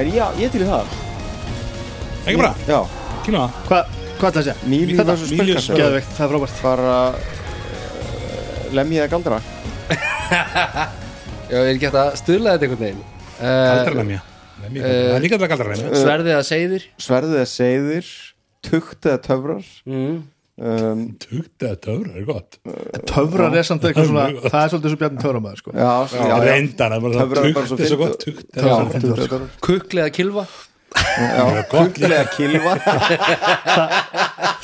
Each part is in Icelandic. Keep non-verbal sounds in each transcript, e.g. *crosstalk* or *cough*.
Er já, ég til í það? Ekki bara, Já, kynna það. Hvað, hvað ætla að segja? Míli Þetta? vs. Míli Spellkassa Geðveikt, það er frábært. Bara uh, Lemjið að galdra Já, er ekki hægt að stuðla þetta einhvern veginn. Galdrarlemja Það er líka þetta galdrarlemja Sverðið að segðir Sverðið er seiðir Tugt eða töfrar. Mm. Um, Tugt eða töfra, er gott. Töfrar er samt eitthvað svona Það er svolítið svo bjarni töframæður sko. Já, já, já, Reyndar, það er bara Töfrar er bara svo er svo fyndið. gott Tugt Já, er svo tugt eða töfrar Kukli eða kilva Já, kugglega kilva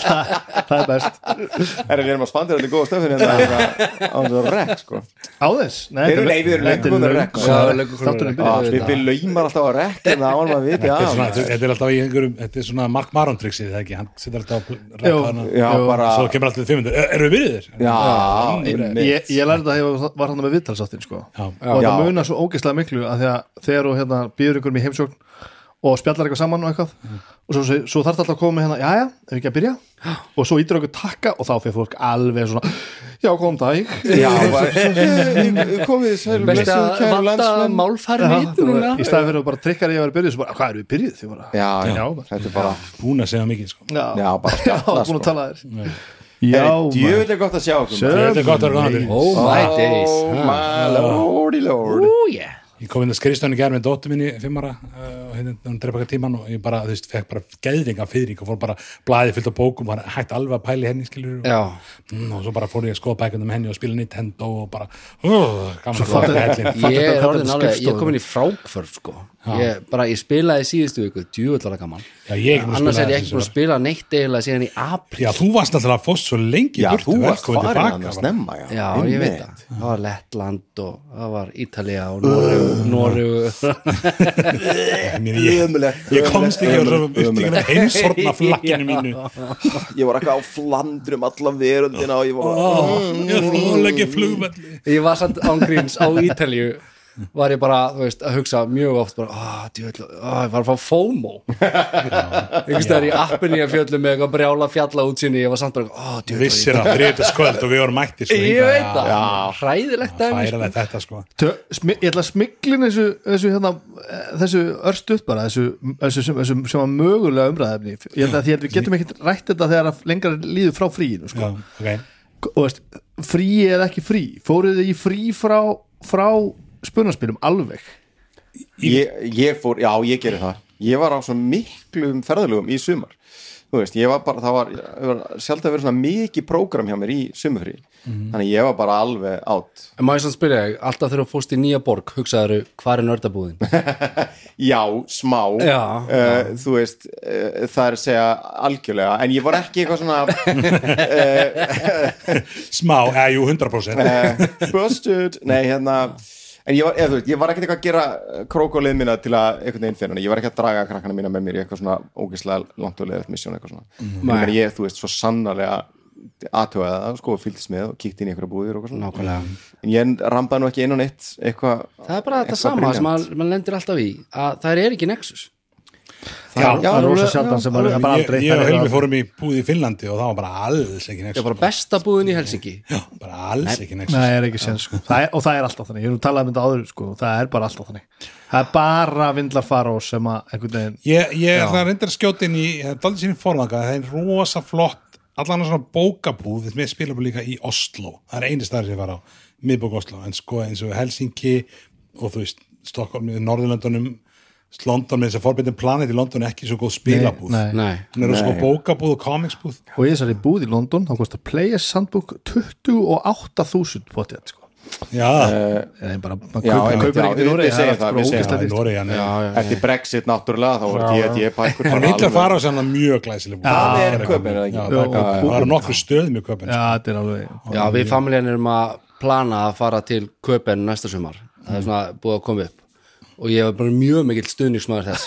Það er best. Er við erum að spandir þetta góða stöfin hérna á þessu rekk sko. Á þess? Nei, Nei, þetta er- nei, við erum er löng rekk. byrjaði. við við laumar alltaf á rekk en það maður að viti Þetta er, af. þetta er alltaf í einhverjum Þetta er svona Mark Maron trixið, það ekki? Hann setur alltaf bara Svo kemur alltaf 500 Er- Erum við byrjuðir? Já, Ég, lærði það þegar ég var hann með viðtalsáttin sko. Og það munar svo ógeðslega miklu að því að þegar þú hérna, býður ykkur í heimsókn og spjallar eitthvað saman og eitthvað. Og svo, svo, svo þarf þetta alltaf að koma með hérna, jæja, ef við ekki að byrja. Og svo ítur okkur takka og þá fyrir fólk alveg svona, já, góðan dag. Já, *laughs* komið þið sæl Best blessuð, að kæru vanda Já, núna. í staði fyrir að bara trikkar ég að vera byrjuð svo bara, hvað eru við byrjuð? Því bara, Já, já, Já. þetta er bara Búin að segja mikið sko. já, Já, bara *laughs* já, spjalla búin sko. að tala þér. Já, Já, djöfull er gott að sjá Þetta er gott að vera gaman Oh my days. Oh my lordy lord Oh yeah Ég kom inn að skrifstöðinu gerð með dóttur minni fimmara uh, og hérna hún drepa eitthvað tíman og ég bara, þú veist, fekk bara geðring af fyrring og fór bara blaðið fyllt af bókum og var hægt alveg að pæli henni, skilur og, mm, og svo bara fór ég að skoða bækundum henni og spila Nintendo og bara, uh, ég Ég kom inn í frákvörf sko. Ég, bara, ég spilaði síðustu viku, djúvöllara gaman. Já, ekki Annars er ég ekki búin að svar. spila neitt eiginlega síðan í apríl. Já, þú varst alltaf að fóst svo lengi Já, þú varst farin að snemma Já, ég veit það. Það var Lettland og það var Ítalía og Noregu, Noregu Ég komst ekki á upptíkina heimsorna flakkinu mínu. Ég var eitthvað á flandrum allan veröldina og ég var Ég var samt ángríns á Ítalíu var ég bara, þú veist, að hugsa mjög oft bara, ah, djöfell, ah, ég var að fá FOMO. *laughs* Einhvers staðar í appinni að fjöllum með eitthvað brjála fjalla útsinni ég var samt bara, ah, djöfell vissir að þriðið skvöld og við vorum mættir sko, ég hingað. veit það, Já, hræðilegt dæmi, sko. þetta sko. Tö, smi, ég ætla að smiklin þessu, þessu, hérna, eh, þessu örstuð bara þessu, þessu, sem, þessu sem var mögulega umræðefni ég held að því að við getum ekkert rætt þetta þegar að lengra líður frá fríinu sko. Já, ok. Og veist, frí eða ekki frí. Fóruð þið í frí frá, frá spunarspilum alveg. Ég, ég fór, já ég gerir það. Ég var á svo miklum ferðalögum í sumar. Þú veist, ég var bara það var, var sjálf að vera svona mikið prógram hjá mér í sumafrí þannig ég var bara alveg átt en maður sann spyrja þig, alltaf þegar þú fórst í nýja borg hugsaður, hvað er nördabúðin? *laughs* Já, smá. Já, uh, þú veist, uh, það er að segja algjörlega, en ég var ekki eitthvað svona *laughs* Smá, eða jú, 100% uh, busted, nei hérna en ég var, eða, ég var ekkert eitthvað að gera krókólið mína til að einhvern veginn finna hana. ég var ekki að draga krakkana mína með mér í eitthvað svona ógeðslega langt og leðið missjón eitthvað svona. Mm. En ég, þú veist, svo sannarlega aðtöðaði það, sko, og fylgdist með og kíkti inn í einhverja búðir og eitthvað svona. Nákvæmlega. En ég rambaði nú ekki inn á neitt eitthvað það er bara þetta sama sem maður lendir alltaf í að það er ekki nexus Já, það er rosa sjaldan sem maður er bara aldrei ég og Helmi fórum í búð í Finnlandi og það var bara alls ekki það next er bara besta búðin í Helsingi Já, bara alls ekki next Nei, það er ekki sér sko. það er, og það er alltaf þannig, ég er nú talað um þetta áður sko. það er bara alltaf þannig. Það er bara vindlar fara og sem að einhvern veginn Ég, ég ætla að reynda að skjóta inn í það er daldið sín forvanga, það er rosa flott allan svona bókabúð með spilabúð líka í Oslo, það er London með þess að forbindin planet í London er ekki svo góð spilabúð. Nei, nei. nei, hún er svo bókabúð og comicsbúð. Og ég þessari búð í London þá kostar Players Handbook 28.000 potið sko. Já, Nei, bara, maður já, ekkert í Noregi, það er. Noregi eftir Brexit náttúrulega þá voru D&D bækur En bara villar alveg- fara á svona mjög glæsileg búð. Það er Köben, er það ekki? Það og- er- það er nokkur Já, þetta er alveg já, við familjan erum að plana að fara til Köpen næsta sumar. Það er svona búið að koma upp og ég var bara mjög mikill stuðningsmaður þess.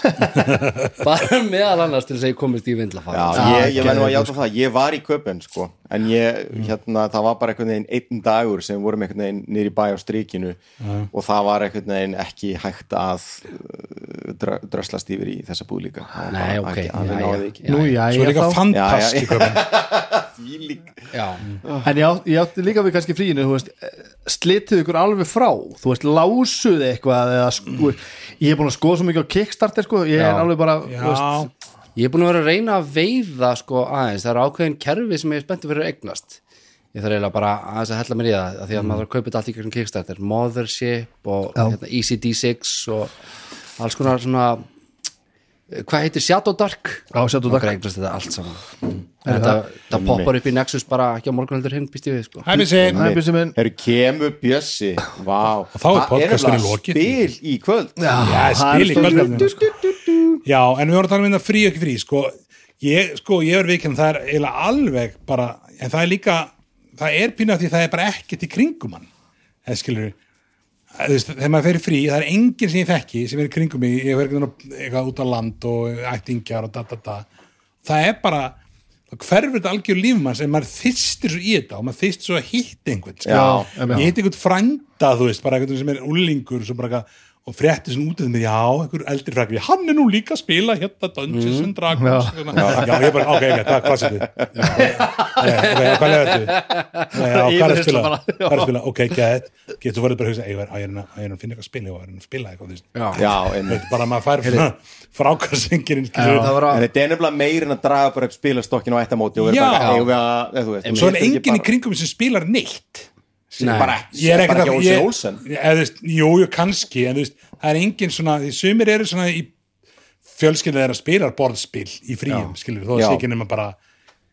*laughs* Bara meðal annars til þess að ég komist í vindlafar. Já, ég, ég verði nú að játa það, ég var í köpun sko, en ég, hérna, það var bara einhvern veginn einn dagur sem vorum einhvern veginn niður í bæ á strikinu og það var einhvern veginn ekki hægt að uh, drö- dröslast yfir í þessa búð líka. Nei, ok, já, já. Svo er líka þá *laughs* fantast Já, já. í köpun já, En ég, átt- ég átti líka við kannski fríinu þú veist, slitið ykkur alveg frá. Þú veist, lásuð eitthvað eða, sko, ég er búin að skoða svo mikið á Kickstarter sko, ég er alveg bara þú veist, Ég er búin að vera að reyna að veiða sko aðeins, það eru ákveðin kerfi sem ég er spenntið fyrir að eignast. Ég þarf eiginlega bara aðeins að hella mér í það af því að maður þarf að kaupa þetta allt í gegnum Kickstarter. Mothership og hérna, ECD6 og alls konar svona hvað heitir Shadow Dark? Já, Shadow Dark. þetta allt saman. Þetta, það poppar upp í Nexus bara ekki á morgun heldur hinn býst ég við sko. Hæfið sér Hæ, Bjössi minn. Eru kemur Bjössi, vá. Þá er lokið. spil í kvöld. Já, Já, það spil í kvöldinu sko. Já, en við vorum að tala um þetta frí og ekki frí sko, ég, sko, ég er vikinn það er eiginlega alveg bara en það er líka, það er pínu af því það er bara ekkert í kringum hann. Eða skilur þú veist, þegar maður fer frí, það er enginn sem ég þekki sem er kringum mig, ég fer eitthvað, út á land og ættingjar og da da da það er bara hverfur þetta algjör lífum manns en maður þystir svo í þetta og maður þystir svo að hitta einhvern sko. Já, ég hitti einhvern frænda þú veist, bara einhvern sem er úlingur svo bara eitthvað og frétti svona út af mér, já, einhver eldri frækri hann er nú líka að spila hérna Dungeons and Dragons já. já, ég bara, ok, ok, takk, hvað sér þið ok, hvað er þetta já, hvað er að spila hvað er að spila, ok, get getur verið bara að hugsa, ég er að ég er að finna eitthvað að spila og er að spila eitthvað, bara að maður fær frákarsengirinn það En þetta er nefnilega meir en að draga bara upp spilastokkin á ættamóti og vera Já. bara, eða þú veist svo er enginn í kringum sem spilar neitt Nei. Bara, ég er ekkert að ég- jú, jú, kannski en veist, það er enginn svona því sumir eru svona í fjölskyldið er að spila borðspil í fríum, skilur þó að Já. sé ekki nema bara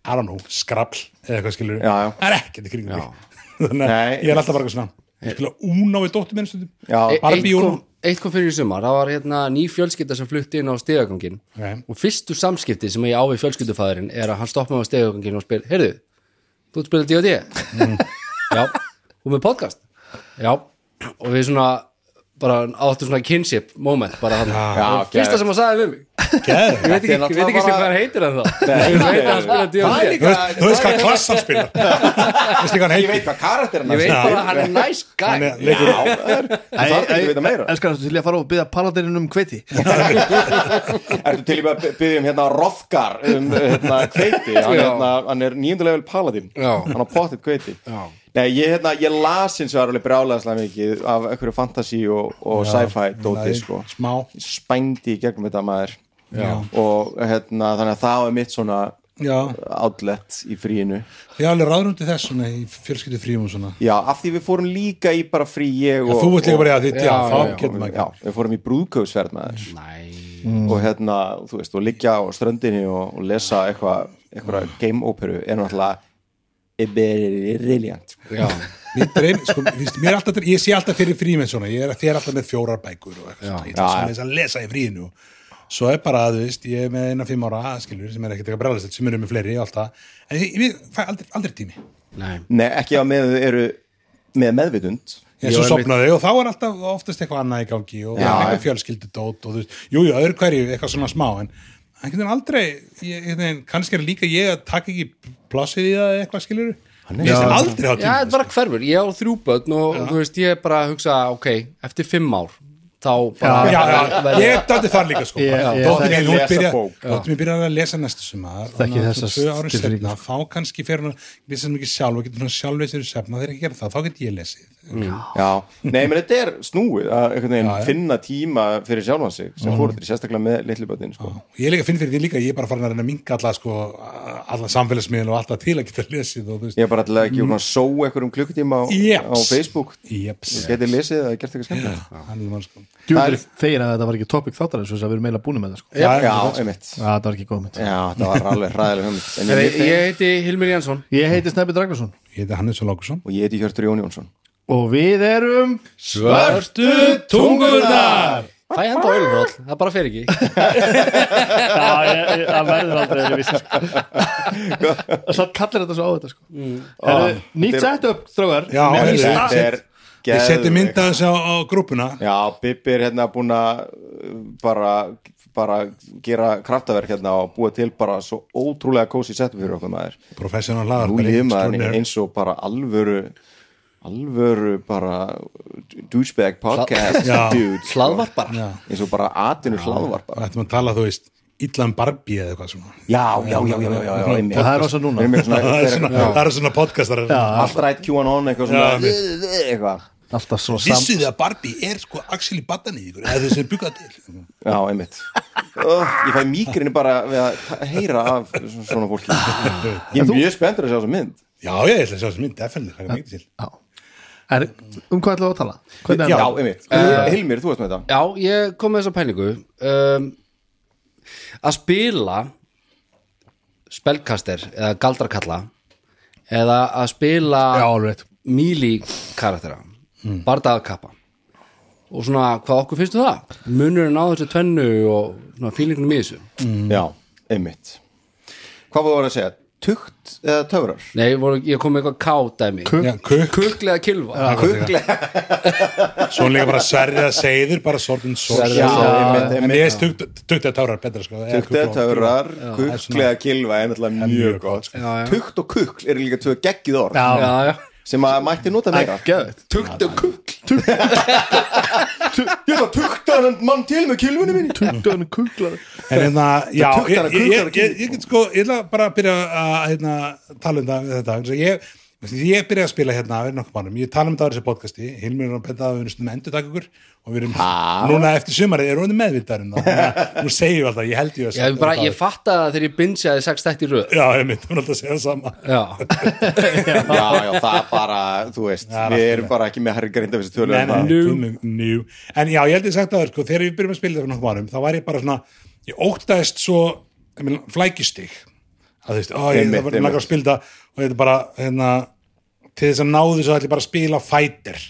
I don't know, skrabl eða eitthvað skilur, Já, já. það er ekkert í kringum *laughs* þannig að ég er alltaf bara eitthvað svona ég spila Uno við dóttur minn stundum. Já, E- eitt kom, fyrir í sumar, það var hérna ný fjölskylda sem flutti inn á stegagangin Ok. og fyrstu samskipti sem ég á við fjölskyldufæðurinn er að hann stoppa mig á stegagangin og spyr heyrðu, þú ert spilað D&D Mm. já, og með podcast? Já, og við svona bara áttu svona kinship moment bara hann, Já, fyrsta sem hann sagði við mig. Ég veit ekki, ég veit ekki náttúrulega hvað hann heitir en það ég veit að hann spila D&D þú veist, þú hvað þú hvað hann Ég heitir. veit hvað karakterinn ég veit bara hann er nice guy. Hann er það er ekki að vita meira. Elskar þetta til að fara og byggja paladininn um hveiti? *laughs* Ertu til að byggja um hérna Rothgar um hérna kveiti hann, hérna, hann er nýjöndulegur paladin. Já. hann á potið kveiti Já. Nei, ég, hérna, ég las eins og alveg brjálæðslega mikið af einhverju fantasy og, og sci-fi dóti sko. smá. Spændi í gegnum þetta maður. Já. og hérna, þannig að það var mitt svona já, outlet í fríinu. Er alveg ráðrundi þess svona í fjölskyldu fríum og svona. Já, af því við fórum líka í bara frí ég Já, og, þú ert líka bara í að þitt, já, Já, þá já, já. getur maður Já, við fórum í brúðkaupsferð með þess Næ. og hérna, þú veist, og liggja á ströndinni og, og lesa eitthvað eitthvað game operu er náttúrulega brilliant. Já, Mér dreif, sko, víst, mér er alltaf, ég sé alltaf fyrir frí með svona, ég er þér alltaf með fjórar bækur og eitthvað svona, ég Já, ætla já. svona að lesa í fríinu. Svo er bara, þú veist, ég er með eina fimm ára skilur, sem er ekkert eitthvað brælast, sem eru með fleiri og alltaf, en ég, ég fæ aldrei, aldrei tími. Nei. Nei, ekki á með eru með meðvitund. Ég Jú, svo sopnaði og þá er alltaf oftast eitthvað annað í gangi og Já, eitthvað fjölskyldudót og þú veist, jú, jú, öðru hverju eitthvað svona smá, en einhvern veginn aldrei ég, einhvern veginn, kannski er líka ég að taka ekki plássið í það eða eitthvað skilur ég veist aldrei á Já, þetta er bara hverfur, ég á þrjú börn og þú veist, ég er bara að hugsa, ok, eftir fimm ár þá bara já, já, verð- ég dætti þar líka sko. Ég- ég- dóttir mín, byrjaði að lesa næstu sumar og árum tilfinningu. setna, þá kannski fer hún að lesa mikið sjálf og getur hún sjálf lesið í sefna þegar ekki gera það, þá get ég lesið Já, nei, menn þetta er snúið að Já, finna tíma fyrir sjálfan sig sem mm. fóruðri, sérstaklega með litlu bötin sko. og ég líka finn fyrir því líka, ég er bara farin að reyna að minka alla sko, alla samfélagsmiðin og alltaf til að geta lesið og Ég er bara að ekki mm. só einhverjum klukkutíma á, á Facebook. Jeps. Þú getið lesið eða gert eitthvað er sko. Djúður fegin að þetta var ekki topic þáttar þess að við erum meila búin með það sko. Já, Já, einmitt. Já, það var ekki góð mynd Já, það var alveg En Herri, ég, Ég heiti Hilmir Jansson Ég heiti Snæpi Dragnarsson ég heiti Hannes Lókusson Og ég heiti Hjörtur Jón Jónsson og við erum Svörtu tungunar Það er enda ölfróll, það bara fer ekki *laughs* Já, ég, ég, það verður aldrei þeirri vissi sko. Satt kallir þetta svo á þetta sko. mm. Nýtt sett upp, stað. Þetta er Ég seti mynda þess á, á grúpuna Já, Bibbi er hérna búin að uh, bara, bara gera kraftaverk hérna og búa til bara svo ótrúlega kósi settum fyrir okkur maður Professional maður eins og bara alvöru alvöru bara douchebag podcast sko. Hlaðvarpara Já, eins og bara atinu hlaðvarp og ættum að tala, þú veist illa um Barbie eða eitthvað svona. Já, já, já, já, já, það er ós núna. *laughs* Það er svona, það er svona podcastar. Allt rætt QAnon eitthvað eitthvað. Vissu þið að Barbie er sko actually battan í ykkur eða þess að bygga til? Já, einmitt. Ég fæ mýkrinni bara við að heyra af svona- fólki. Ég er mjög spenntur að sjá þessa mynd. Já, ég ætla að sjá þessi mynd, definitely, það er mikið til. Já. Er, um hvað við að tala? Hvernig er Já, einmitt. Hilmir, þú veist með þetta. Já, ég kom með þessa pælingu um, að spila spellkaster eða galdrakalla eða að spila míli karaktera mm. bardaðkappa og svona hvað okkur finnstu það? Munurinn á þessu tvennu og svona fílingunum í þessu? Já, einmitt. Hvað voru að segja? Tugt eða töfrar? Nei, voru, ég kom með eitthvað kukk, Kuklega kilva svo líka bara sverrið að segður bara Já, einmitt, En ég veist tugt eða betra sko eða Tugt eða töfrar, er kuklega kilva er náttúrulega mjög gott Já, já. Tugt og kukl eru líka tvö geggið orð. Já, Já, já sem að mætti nota meira. Tugt og kukl. Ég ætla að tukta hann mann til með kilvunni En hérna, já, tuktar ég, get sko, ég ætla bara að byrja að hérna, tala um þetta. Ég, ég byrja að spila hérna fyrir nokkuð mannum, ég tala um það á þessi podcasti. Hilmir er að benda að við erum stundum endur ykkur og við erum, núna eftir sumarið erum við meðvitaðar um *laughs* nú segjum við alltaf, ég held ég að Ég, bara, ég fatt að þegar ég bindsjaði sex þætti í röð. Já, ég myndi, alltaf að segja það sama. Já, *laughs* Já, já, það er bara, þú veist Já, Við erum bara ekki með herri grinda þessi tölu Nei, um nei, það. nei, nú. Nú. En já, ég held ég sagt að sko, þegar við byrjum að spila þetta ég svona, ég ég meina, flækjustig. Að þú veist, ó, ég það var langar að spila þetta og þetta er bara, hérna til þess að náðu þess að ætla bara að spila fighter.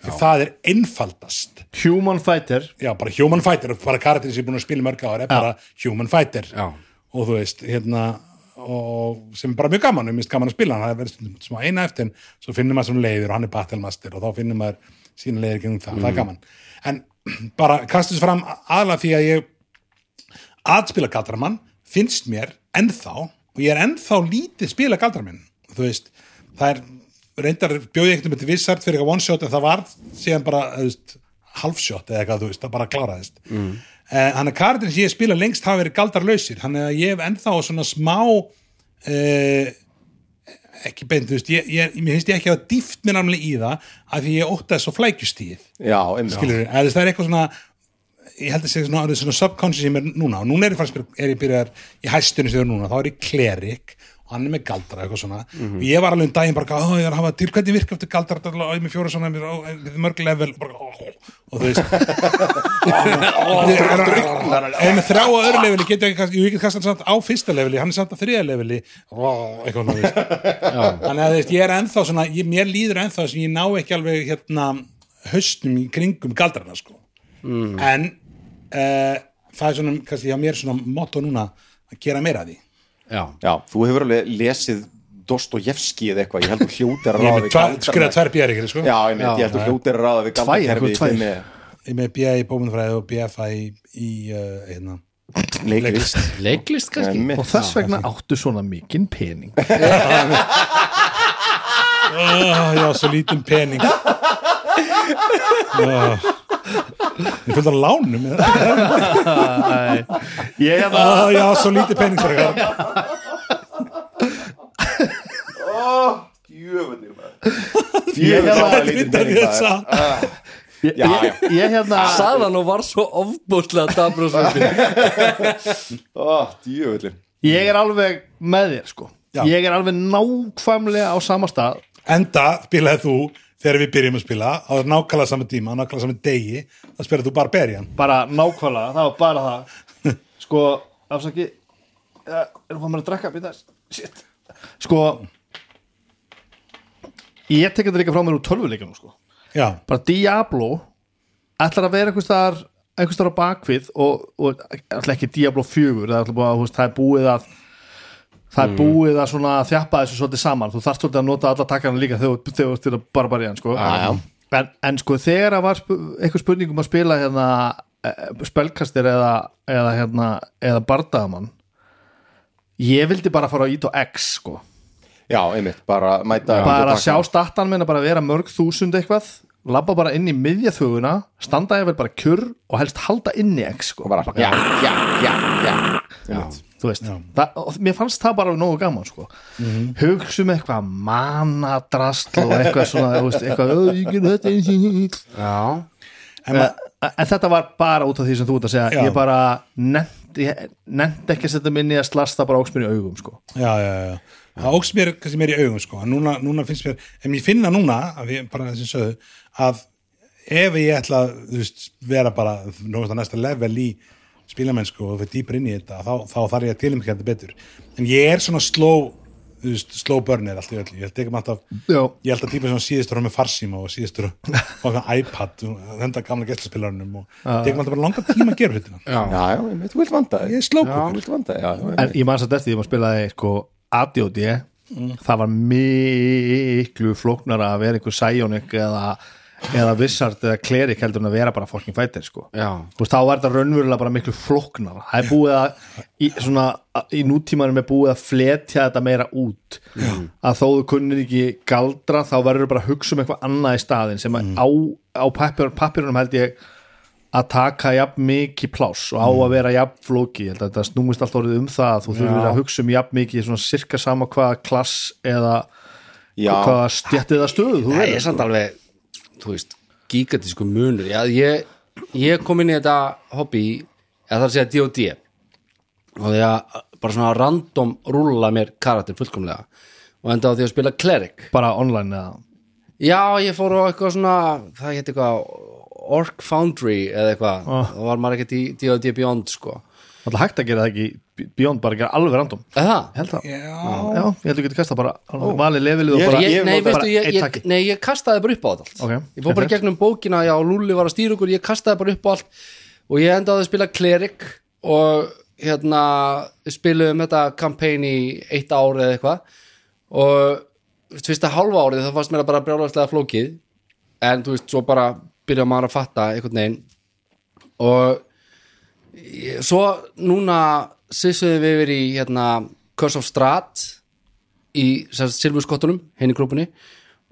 Því það er einfaldast. Human Fighter. Já, bara human fighter, bara karakterin sem er búin að spila mörg ára er bara human fighter. Já. og þú veist, hérna og sem er bara mjög gaman, ég minnst gaman að spila hann. Það er verið smá eina eftir en svo finnir maður svona leiðir og hann er battlemaster og þá finnir maður sína leiðir gegn það, það er gaman. En *clears throat* bara kastu þessu fram aðlega því að ég aðspila galdramann finnst mér ennþá og ég er ennþá lítið spila galdramann þú veist, það er reyndar bjóði ekkert um þetta vissart fyrir eitthvað one shot en það var síðan bara half shot eða eitthvað, þú veist, það bara kláraðist. Mm. hann er karakterin sem ég spila lengst hafa verið galdarlausir, hann er að ég hef ennþá svona smá uh, ekki beint, þú veist ég, ég, mér finnst ég ekki að dýft mér námlega í það af því ég óttaði svo flækjustíð skilur, eða það er eitthvað svona ég held að segja svona, svona subconscious í mér núna og núna er ég fannst er ég byrjar í hæstunni sem ég er núna, þá er ég klerik og hann er með galdra eitthvað svona. Og ég var alveg um daginn bara, ó, ég er að hafa til hvernig virka eftir galdra, og ég með fjóra svona mörg level. Bara, ó, og þú veist. *laughs* Ef með þrjá á öðru leveli getur ég ekki, kastan samt á fyrsta leveli, hann er samt á þriða leveli. Þannig að þú veist, ég er ennþá svona, ég, mér líður ennþá sem ég ná ekki alveg hérna haustum í kringum galdrana sko. En uh, það er svona, kannski hjá mér svona motto núna að gera meira af því. Já, Já, þú hefur alveg lesið Dostojevski eða eitthvað, ég held að ég er ráða við skrifað tvær bjær ykkur sko. Já, ég meint, ég held þú hljótir að ráða við Tvær, tvær? ég með BA í bómunfræði og BFA í, í uh, hérna. Leiklist. Leiklist kannski. Og þess vegna áttu svona mikinn pening. Oh, *laughs* já, svo lítinn pening. Oh. Ég fylgði að lánum Ég er það oh, já, svo lítið pening fyrir það. Djöfullin maður. Ég er það Þetta er ég sa Ég, Já, já. ég, ég hérna Saðan og var svo ofbúslega Ó, djöfullin Ég er alveg með þér sko. Já. Ég er alveg nákvæmlega á sama stað. Enda spilaði þú þegar við byrjum að spila á nákvæmlega saman tíma, nákvæmlega saman degi þá spilaði þú Barbarian. Bara nákvæmlega, það var bara það. *laughs* Sko, afsaki Erum maður að drekka býta Sko ég tek þetta líka frá mér úr tölvuleikunum sko. bara Diablo ætlar að vera einhvers staðar einhvers staðar á bakvið og, og ekki Diablo 4 það er, ætla bara, þú veist, það er búið að það er búið að svona þjappa þessu svolítið saman. Þú þarft svolítið að nota alla takkarna líka þegar þegar þú ert til að bara bara í hann sko. en, en sko þegar að var sp eitthvað spurningum að spila hérna eh, spelkastir eða eða hérna eða bardagamann ég vildi bara fara á ít og x sko. Já, einmitt, bara mæta bara sjá startan minna bara vera mörg þúsund eitthvað labba bara inn í miðja þuguna standa ég vel bara kjur og helst halda inn í X sko. og bara, já, já, já, já einmitt. þú veist, það, mér fannst það bara nógu gaman sko. hugsa um eitthvað manadrast og eitthvað svona þú veist, eitthvað, "Ö, ég ger þetta eins og-" Já, en ma- en, en þetta var bara út af því sem þú ert að segja Já. ég bara nefndi ekki að setja minni að slasta bara óksminn í augum sko. já, já, já það óks mér kannski mér í augum sko. Núna, núna finnst mér, en ég finna núna að við bara þessi sögðu að ef ég ætla að vera bara að næsta level í spilamennsku og fyrir dýpar inn í þetta þá, þá þarf ég að tilumkja þetta betur. En ég er svona slow veist, slow burner allt í öllu, ég held ekki alltaf Já. ég held að típa svona síðustur á með farsíma og síðustur á á iPad og þetta gamla gæslaspilarunum og tekum alltaf bara langan tíma að gera hlutina. Já, já, já, einmitt, þú vilt vanda ég er slow já, en ég maður satt eftir því að maður spilaði sko ADOD það var miklu flóknara að vera einhver Psionic eða, eða Wizard eða Cleric heldur en að vera bara fucking fighter sko. Veist, þá er þetta raunverulega bara miklu flóknara. Það er búið að í, svona, í nútímanum er búið að fletja þetta meira út. Að þó þú kunnir ekki galdra þá verður bara að hugsa um eitthvað annað í staðin sem mm. á, á pappir, pappirunum held ég að taka jafn mikið pláss og á að vera jafn flóki, ég held að þetta snúmist allt orðið um það að þú þurfir að hugsa um jafn mikið svona sirka sama hvaða klass eða já, hvaða stjættið eða stöðu það verður, er samt alveg þú veist, gigantísku munur. Já, ég, ég kom inn í þetta hobby, eða það er að segja D&D og því að bara svona random rúla mér karakter fullkomlega. Og enda á því að spila cleric bara online eða? Já, ég fór á eitthvað svona það hétt eitthvað Orc Foundry eða eitthvað, Ah. þá var maður ekkert í D&D Beyond sko. Alltaf hægt að gera það ekki Beyond bara að gera alveg random. Held það. Já. Já, ég held að geta kasta bara valið levelið og bara ég, nei, veistu, bara ég, ég, nei, ég kastaði bara upp á þetta allt. Ok, ég fór bara gegnum bókina, já, Lúli var að stýra okkur ég kastaði bara upp á allt. Og ég endaði að spila Cleric og hérna spiluðum þetta campaign í eitt ár eða eitthvað. Og þú veist, fyrsta hálfa árið það fannst mér að bara brjálæslega flókið. En þú veist, svo bara byrja maður að fatta einhvern veginn. Og ég- svo núna sissuðum við yfir í hérna Curse of Strat í silfurskottunum, henni grúpunni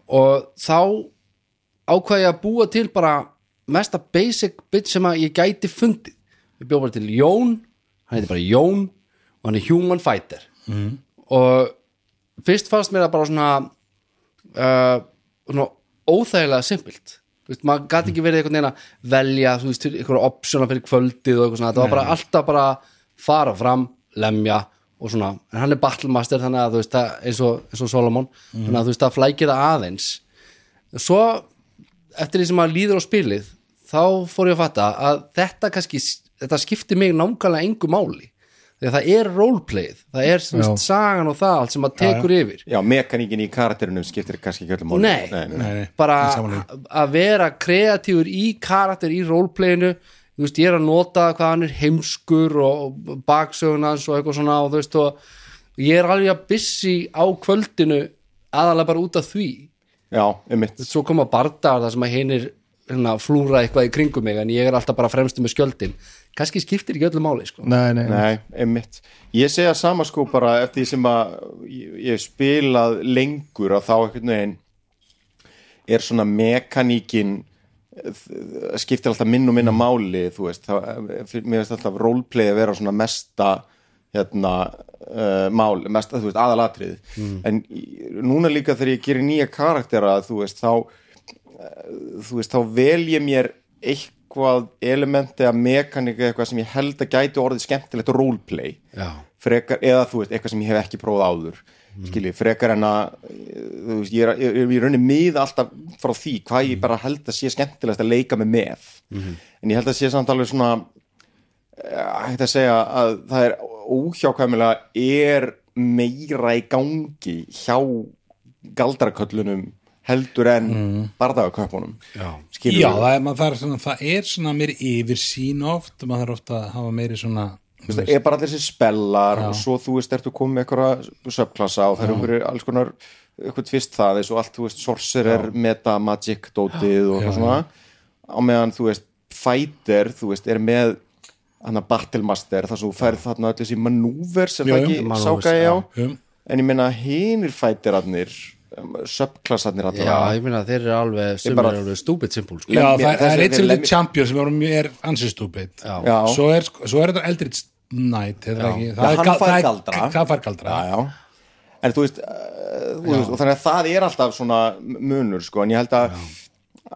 og þá ákvað ég að búa til bara mesta basic bit sem að ég gæti fundið. Við bjóðum bara til Jón hann heiti bara Jón og hann er human fighter. Mm. og fyrst fannst mér það bara svona uh, svona óþægilega simpilt maður gæti ekki verið einhvern veginn að velja veist, einhverja optiona fyrir kvöldið og eitthvað svona, það var bara alltaf bara fara fram, lemja og svona, en hann er battlemaster þannig að þú veist, það, eins, og, eins og Solomon. Þannig að þú veist, það flækir það aðeins. Svo eftir því sem maður líður á spilið þá fór ég að fatta að þetta kannski, þetta skiptir mig nákvæmlega engu máli. Því að það er roleplayið, það er veist, sagan og það allt sem maður tekur yfir. Já, mekaníkin í karakterinum skiptir kannski ekki öllum máli. Nei. nei, nei, Nei, nei, bara að vera kreatífur í karakter í roleplayinu þú veist, ég er að nota hvað hann er heimskur og baksögunans og eitthvað svona og þú veist og ég er alveg að busy á kvöldinu aðalega bara út af því já, einmitt svo koma bardagar þar sem að hinir hérna, flúra eitthvað í kringum mig en ég er alltaf bara fremstu með skjöldin kannski skiptir ekki öllu máli sko. Nei, nei, Nei, einmitt. Ég segja sama sko bara eftir því sem að ég, spilað lengur að þá einhvern veginn er svona mekaníkin skiptir alltaf minn og minna máli þú veist, þá, mér veist alltaf roleplay að vera svona mesta hérna uh, mál, mesta, þú veist, aðalatrið en í- núna líka þegar ég gerir nýja karaktera, þú veist, þá eh, þú veist, þá vel ég mér eitthvað elementi að mekanika eitthvað sem ég held að gæti orðið skemmtilegt roleplay. Frekar, eða þú veist, eitthvað sem ég hef ekki prófað áður skilji, frekar en að þú veist, ég er, ég, ég, ég raunir miða alltaf frá því hvað ég bara held að sé skemmtilegt að leika með. Með en ég held að sé samt alveg svona eh, hægt að segja að það er óhjákvæmilega er meira í gangi hjá galdraköllunum heldur en mm. bardagaköpunum Já. Já, það er, er svona, það er svona meiri yfir sín oft maður þarf ofta að hafa meiri svona þú veist, það er bara allir þessi spellar og svo þú veist, ertu komið með einhverja subklassa og það er einhverju alls konar eitthvað tvist það, og allt, þú veist, sorcerer meta magic dótið og eitthvað svona. Á meðan, þú veist, fighter þú veist, er með hann að battlemaster, þar þú færð þarna öll þessi manúver sem Já, það já, ekki sáka ég á, en ég meina hinir fighterarnir subklassarnir Já, allra ég meina þeir eru alveg bara- alveg stúpid simpul sko. Já, það, það þessi- er eitt sem er champion sem er, er ansið Já. Já. svo er, svo þetta Eldritch Knight er það Já, það er fær það er- galdra. það já, já. en þú veist, uh, þú veist og þannig að það er alltaf svona munur sko, en ég held að,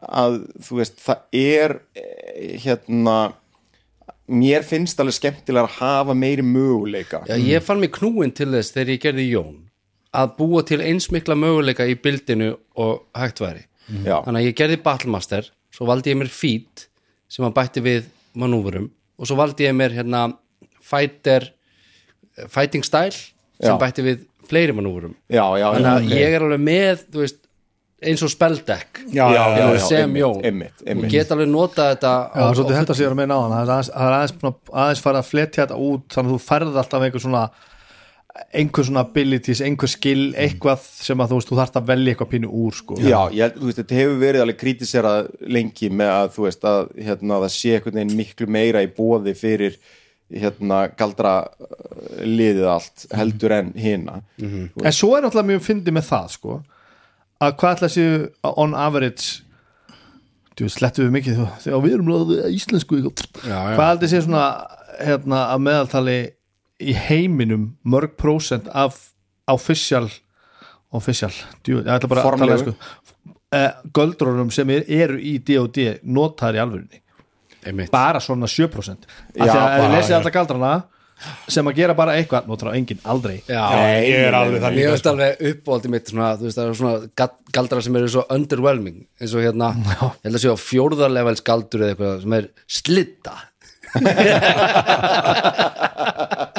að þú veist, það er eh, hérna mér finnst alveg skemmtilega að hafa meiri möguleika Já, ég fann mig knúin til þess þegar ég gerði Jón að búa til eins mikla möguleika í bildinu og hægt væri. Já, þannig að ég gerði Battlemaster svo valdi ég mér Feet sem að bætti við manúverum og svo valdi ég mér hérna Fighter Fighting Style sem Já. bætti við fleiri manúverum. Já, já, þannig að ok. ég er alveg með þú veist, eins og spelldekk Já, já, já, já, sem Jón. og get alveg notað þetta Já, meina á hann. Það er aðeins, aðeins, aðeins farið að fletja þetta út þannig að þú færð alltaf einhver svona einhver svona abilities, einhver skill eitthvað sem að þú veist, þú þarft að velja eitthvað pínu úr sko. Já, ég þú veist, þetta hefur verið alveg kritiserað lengi með að, þú veist, að hérna, það sé einhvern veginn miklu meira í bóði fyrir hérna galdra uh, liðið allt heldur en hina. En svo er náttúrulega mjög fyndið með það sko að hvað ætla séu að on average þú veist, slettum við mikið þú- þegar við erum íslensku. Já, já. hvað heldur séu svona hérna, að meðaltali í heiminum mörg prósent af official official, djú, ég ætla bara Formlegu. að tala sko, uh, göldrónum sem er, eru í D&D notaðar í alvörunni. Einmitt. bara svona 7% af því að við lesið alla galdrana sem að gera bara eitthvað, notar á enginn aldrei. Já, Nei, ég er alveg það líka veist sko. alveg uppbóldi mitt svona, þú veist, það er svona galdrar sem eru svo underwhelming eins og hérna, ég held að sé á fjórðarlevels galdur eða eitthvað sem er slitta *laughs*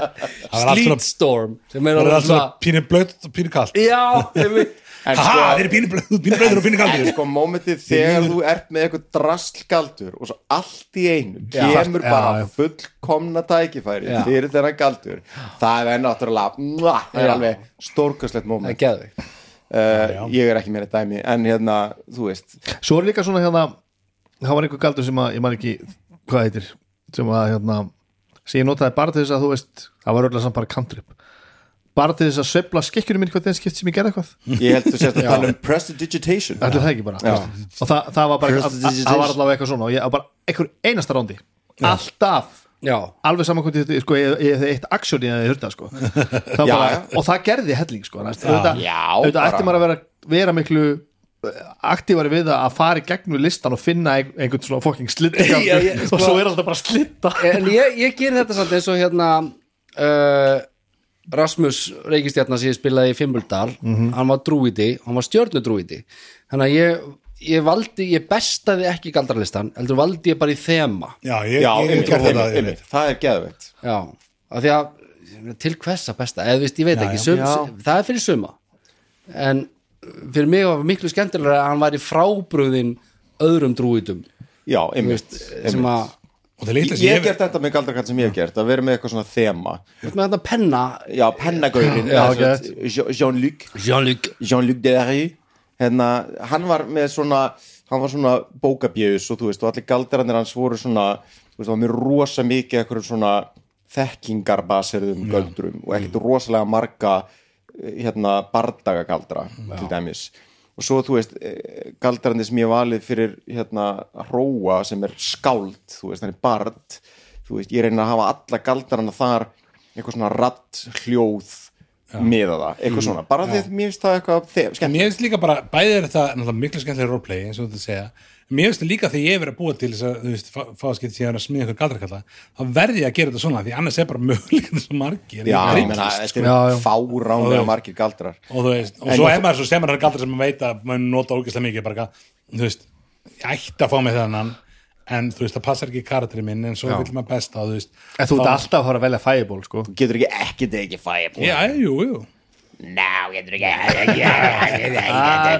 Sleetstorm sem er það er alveg svona pínu blöð og pínu kalt. Já, einmitt *laughs* En ha, sko, þeir eru pínu blöð, pínu blöður og pínu en kaldur sko, mómentið þegar þú ert með eitthvað drastlgaldur og svo allt í einu Já. kemur Já, bara já. fullkomna tækifæri Já. fyrir þennan galdur það er náttúrulega það er alveg stórkastlegt móment er geðveikt. Uh, ég er ekki meira dæmi en hérna, þú veist. Svo er líka svona hérna það var einhver galdur sem að, ég man ekki hvað heitir, sem að hérna sem ég notaði bara til þess að þú veist það var öll að bara cantrip bara til þess að sveifla skikkjunum minn hvað þeim skipt sem ég gerði eitthvað. Ég held að sérst að tala um prestidigitation. Ætli það ekki bara. Já. og það, það var bara, að- að- það var allavega eitthvað svona. Og ég var bara einhver einasta rándi. Alltaf. Já, alveg saman hvað þetta, sko, ég, ég, eitt aksjón ég hefði hurta, sko. Það bara, og það gerði helling, sko. Bara. ætti maður að vera, vera miklu aktífari við það að fara í gegnum listan og finna ein- einhvern svona fokking ég- sko- og svo er alltaf bara slitta *laughs* en ég, ég ger þetta samt eins og hérna uh, Rasmus Reykistjarnar sem ég spilaði í Fimmuldal hann var drúiti, hann var stjörnudrúiti þannig að ég, ég valdi ég bestaði ekki galdralistan heldur valdi ég bara í þema. Já, ég, Já, ég, einmitt, ég, ég, einmitt, einmitt, það er geðveitt já, af því að til hvers að besta, eða veist, ég veit Já, ekki já. sum, Já. það er fyrir suma. En fyrir mig var miklu skemmtilega að hann væri frábröðin öðrum drúitum já, einmitt, sem einmitt. að, ég hef ég gert þetta með galdrakall sem ég hef gert að vera með eitthvað svona þema. Með þetta penna. Já, pennagaurin Jean-Luc. Jean-Luc. Jean-Luc Delarue hérna, hann var með svona hann var svona bókabjöðus og þú veist og allir galdarannir hans voru svona þú veist, það var með rosa mikið eitthvað svona þekkingarbaserðum göldrum og ekkert rosalega marga hérna bardagagaldra til dæmis. Og svo þú veist eh, galdarandi sem ég valið fyrir hérna hróa sem er skáld þú veist, hann er bard. Þú veist, ég reyna að hafa alla galdarana þar eitthvað svona ratt hljóð miða það, eitthvað svona. Bara því að mér finnst það eitthvað þef, skemmt mér finnst líka bara, bæði er náttúrulega miklu skemmtilega roleplay eins og þetta segja mér finnst það líka þegar ég verið að búa til þess að þú veist, fá, fá að að smíða eitthvað galdrakalla þá verði ég að gera þetta svona því annars er bara möguleika þessu margir Já, Ég grípist, þetta eru já. fáránlega margir galdrar. Og þú veist, og En svo er maður svo semur hann galdra sem maður veit að maður nota ógeðslega mikið bara, þú veist, ég ætti að fá mig þennan en þú veist, það passar ekki í karakterinn minn en svo vil maður besta þú veist en þú ert alltaf að fara að velja fireball, sko. Þú getur ekki ekki tekið fireball. Já, jú, jú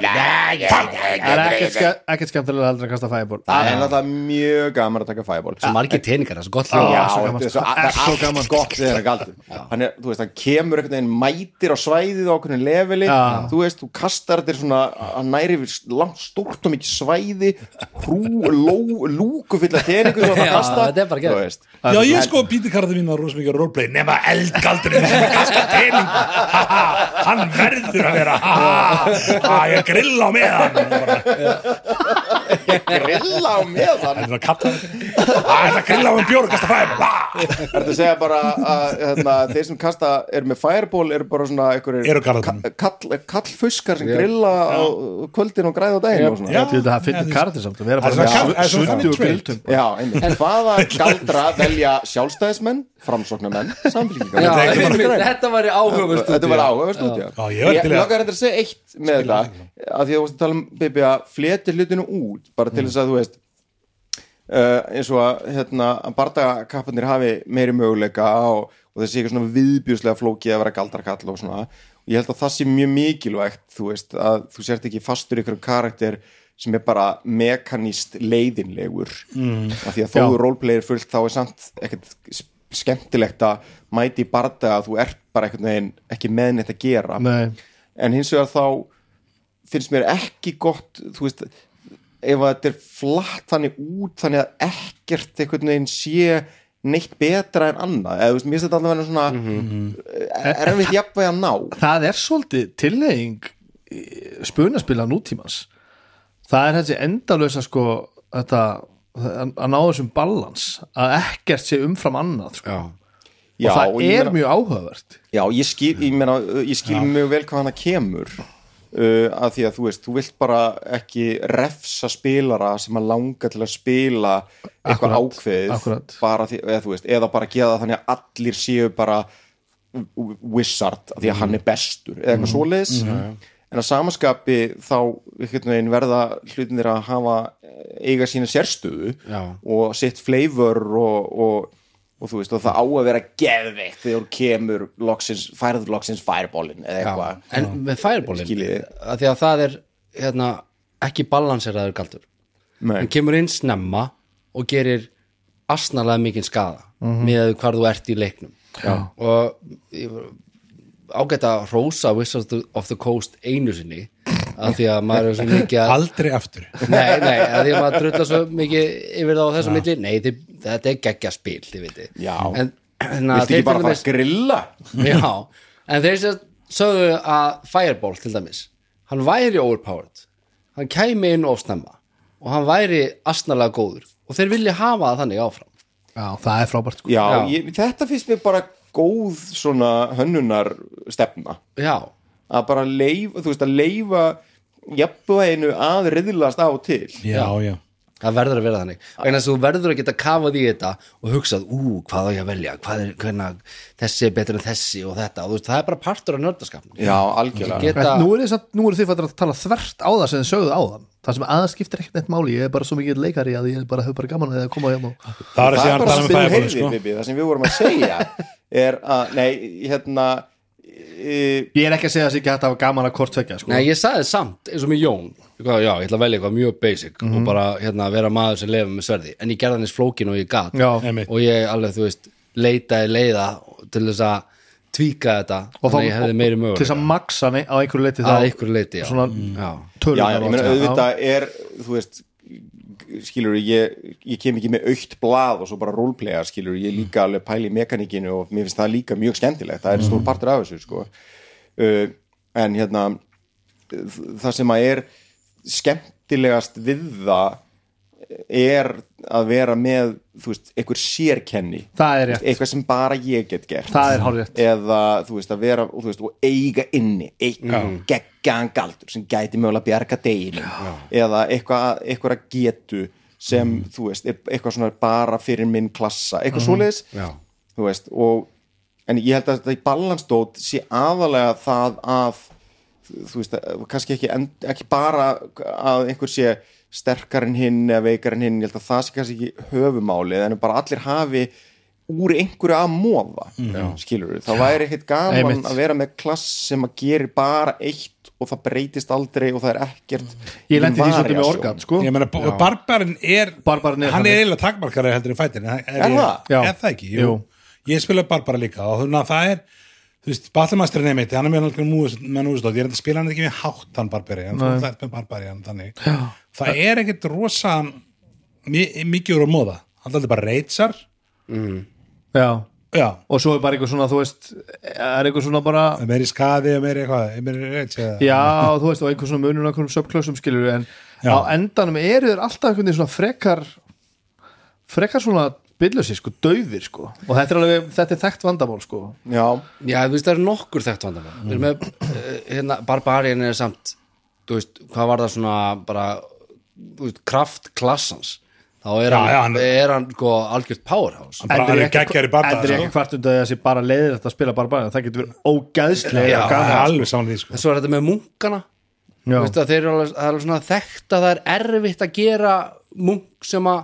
Það er ekkert ske- ekkert skemmtilega heldur að kasta fæból það er náttúrulega mjög gaman að taka fæból Svo margir teningar, það er svo gott hljóð er það er svo gaman. gott þegar það er galdur hann, er, þú veist, hann kemur einhvern veginn mætir á svæðið á okkur leveli þú veist, þú kastar er svona hann næri við langt stórt og mikið svæði hrú, ló, lúku fylla teningu sem það Já, kasta er. Já, ég sko býti karate mín á rosa mikið roleplay nema eldgaldurinn hann verður að vera ha, ég grilla með hann grilla á meðan. Það er að kalla þetta Það er að grilla á með bjór og kasta fæm Er þetta að segja bara að hérna, þeir sem kasta er með fireball eru bara svona einhverjir kallfuskar sem grilla á kvöldin og græða á daginn og svona. Já. Þetta er Já, fyrir þú- karakter samt að vera Það er bara það er sundi og grilltum Já, einmitt. Hvaða *laughs* galdra velja sjálfstæðismenn? Já, Þetta er einmitt, Þetta þetta var áhuga stúdíu. Já, ég var til í að- segja eitt með þetta að því að þú veist að tala um Bibi að fleti hlutinu út bara til þess að þú veist uh, eins og að, hérna, að bardagakapparnir hafi meiri möguleika og, og þessi eitthvað svona viðbjúslega flókið að vera galdrakall og svona og ég held að það sé mjög mikilvægt þú veist að þú sért ekki fastur einhverjum karakter sem er bara mekaníst leiðinlegur mm. af því að þó Já. þú roleplayir fullt þá er samt ekkert skemmtilegt að mæti í bardaga að þú ert bara einhvern veginn ekki með neitt að gera Nei, en hins vegar þá finnst mér ekki gott þú veist, ef þetta er flatt þannig út þannig að ekkert einhvern veginn sé neitt betra en annað. Eða þú veist, mér finnst þetta alltaf að vera svona mm -hmm. erfitt jafnvæg að ná. Það er svolítið tillegging spunaspila nútímans. Það er þessi endalösa sko þetta, að ná þessum balans að ekkert sé umfram annað sko. Já, og það ég er meina- mjög áhugavert. Já, ég skil, ég meina, ég skil mjög vel hvað hana kemur uh, að því að þú veist, þú vilt bara ekki refsa spilara sem að langa til að spila eitthvað Akkúrat, ákveðið akkúrat. bara því, eða, þú veist, eða bara það þannig að allir séu bara wizard af því að hann er bestur eða eitthvað svoleiðis en að samaskapi þá veginn verða hlutinir að hafa eiga sína sérstöðu Já. og sitt flavor og, og, og þú veist og það á að vera geðveikt þegar kemur loksins, færður loksins fireballin eða eitthvað. En með að Því að það er hérna, ekki balanseraður galdur. Nei. Hann kemur inn snemma og gerir asnalega mikinn skada með hvar þú ert í leiknum. Já. og ég var- ágætt að rósa Wizards of the Coast einu sinni að því að maður er svo mikið að Aldrei aftur. Nei, nei, að því að maður drullar svo mikið yfir það á þessu milli, nei, þið, þetta er geggja spil, þið veitir Já. Viltu þeir ekki bara fara að grilla? *laughs* Já, en þeir sem sögðu að Fireball til dæmis hann væri overpowered. Hann kæmi inn of snemma. Og hann væri asnalega góður. Og þeir vilja hafa það þannig áfram. Já, það er frábært sko. Já, Já. Ég, þetta finnst mér bara góð svona hönnunar stefna. Já, að bara leifa, þú veist að leifa jafnvæginu að riðlast á og til. Já, já það verður að vera þannig. Vegna þess að þú verður að geta kafað í þetta og hugsað, ú, hvað á ég að velja? Hvað er, hverna, þessi er betur en þessi og þetta, og þú veist, það er bara partur af nördaskapn Já, algjörlega. Geta, Nú er, nú er þið fættir að tala þvert á það sem þið sögðu á þann það sem aðeins skiptir ekkert neitt máli. Ég er bara svo mikið leikari að ég bara hefur bara gaman að koma hérna og Það að Það er bara með þú fæðabóli heyrðir, sko. Það sem við vorum að segja *laughs* er að, nei, hérna ég er ekki að segja að það sé ekki hægt að hafa gaman að hvort tvekja sko. Nei, ég sagði samt, eins og með Jón Já, ég ætla að velja eitthvað mjög basic og bara hérna, vera maður sem lefa með sverði en ég gerði hann eins flókin og ég gat Já. Einmitt. og ég alveg, þú veist, leitaði leiða til þess að tvíka þetta og ég hefði meiri til þess að maksa hann á einhverju leiti að einhverju leiti, já, svona já. Já, já, ég meina auðvitað er, þú veist skilur, ég, ég kem ekki með aukt blað og svo bara roleplaya, skilur ég líka alveg pæli mekanikinu og mér finnst það líka mjög skemmtilegt, það er stór partur af þessu sko. uh, en hérna það sem að er skemmtilegast við það er að vera með þú veist, einhver sérkenni. Það er rétt, eitthvað sem bara ég get gert. Það er hálfrétt eða þú veist að vera og, veist, og eiga inni einn geggan galdur sem gæti mögulega bjarga deginu eða eitthvað, eitthvað getu sem þú veist, er eitthvað svona bara fyrir minn klassa, eitthvað svoleiðis. Já. þú veist, og en ég held að þetta í balansdót sé aðalega það að þú veist, kannski ekki, end, ekki bara að einhver sé sterkar en hinn eða veikar en hinn, ég held að það sé kannski ekki höfumáli, en bara allir hafi úr einhverju að móða skilur það væri ekkit gaman Einmitt. að vera með klass sem að gerir bara eitt og það breytist aldrei og það er ekkert ég lendi því svolítið með variation. organ sko. ég meina, barbarinn er Barbarinn er hann er eiginlega takmarkari heldur en fætir er, Er það? Já. er það ekki? Jú. Jú. ég spila barbara líka og þannig að það er þú veist, Battlemasturinn er mitt, hann er náttúrulega með núðustótt, ég er að spila hann ekki með hátt hann barbari, en þú ætlaði með barbari hann þannig, það er ekkit rosa mi mikið úr að móða. Hann er bara reytsar já. já, og svo er bara eitthvað svona þú veist, er eitthvað svona bara meiri skaði og meiri eitthvað, meiri reyts eða já, þú veist, og einhver svona munur á einhverjum subklössum skilur en Já. á endanum eru þeir alltaf einhvern veginn svona frekar frekar svona billösi, sko, dauðir sko, og þetta er alveg, þetta er þekkt vandamál sko, já, Já, þú veist, það er nokkur þekkt vandamál. Við erum með, eh, hérna, Barbarian er samt þú veist, hvað var það svona bara, þú veist, kraft klassans? Þá er Já, hann, já, hann- er hann sko algjört powerhouse. Hann bara alveg geggjari bardagar, endur ekki sko. hvart undan þessi bara leiðir þetta að spila bara það getur verið ógæðslega Já, er alveg saman því sko. en svo er þetta með munkana. Já. Þú veist, að þeir eru alveg, það er alveg svona þekkt að það er erfitt að gera munk sem að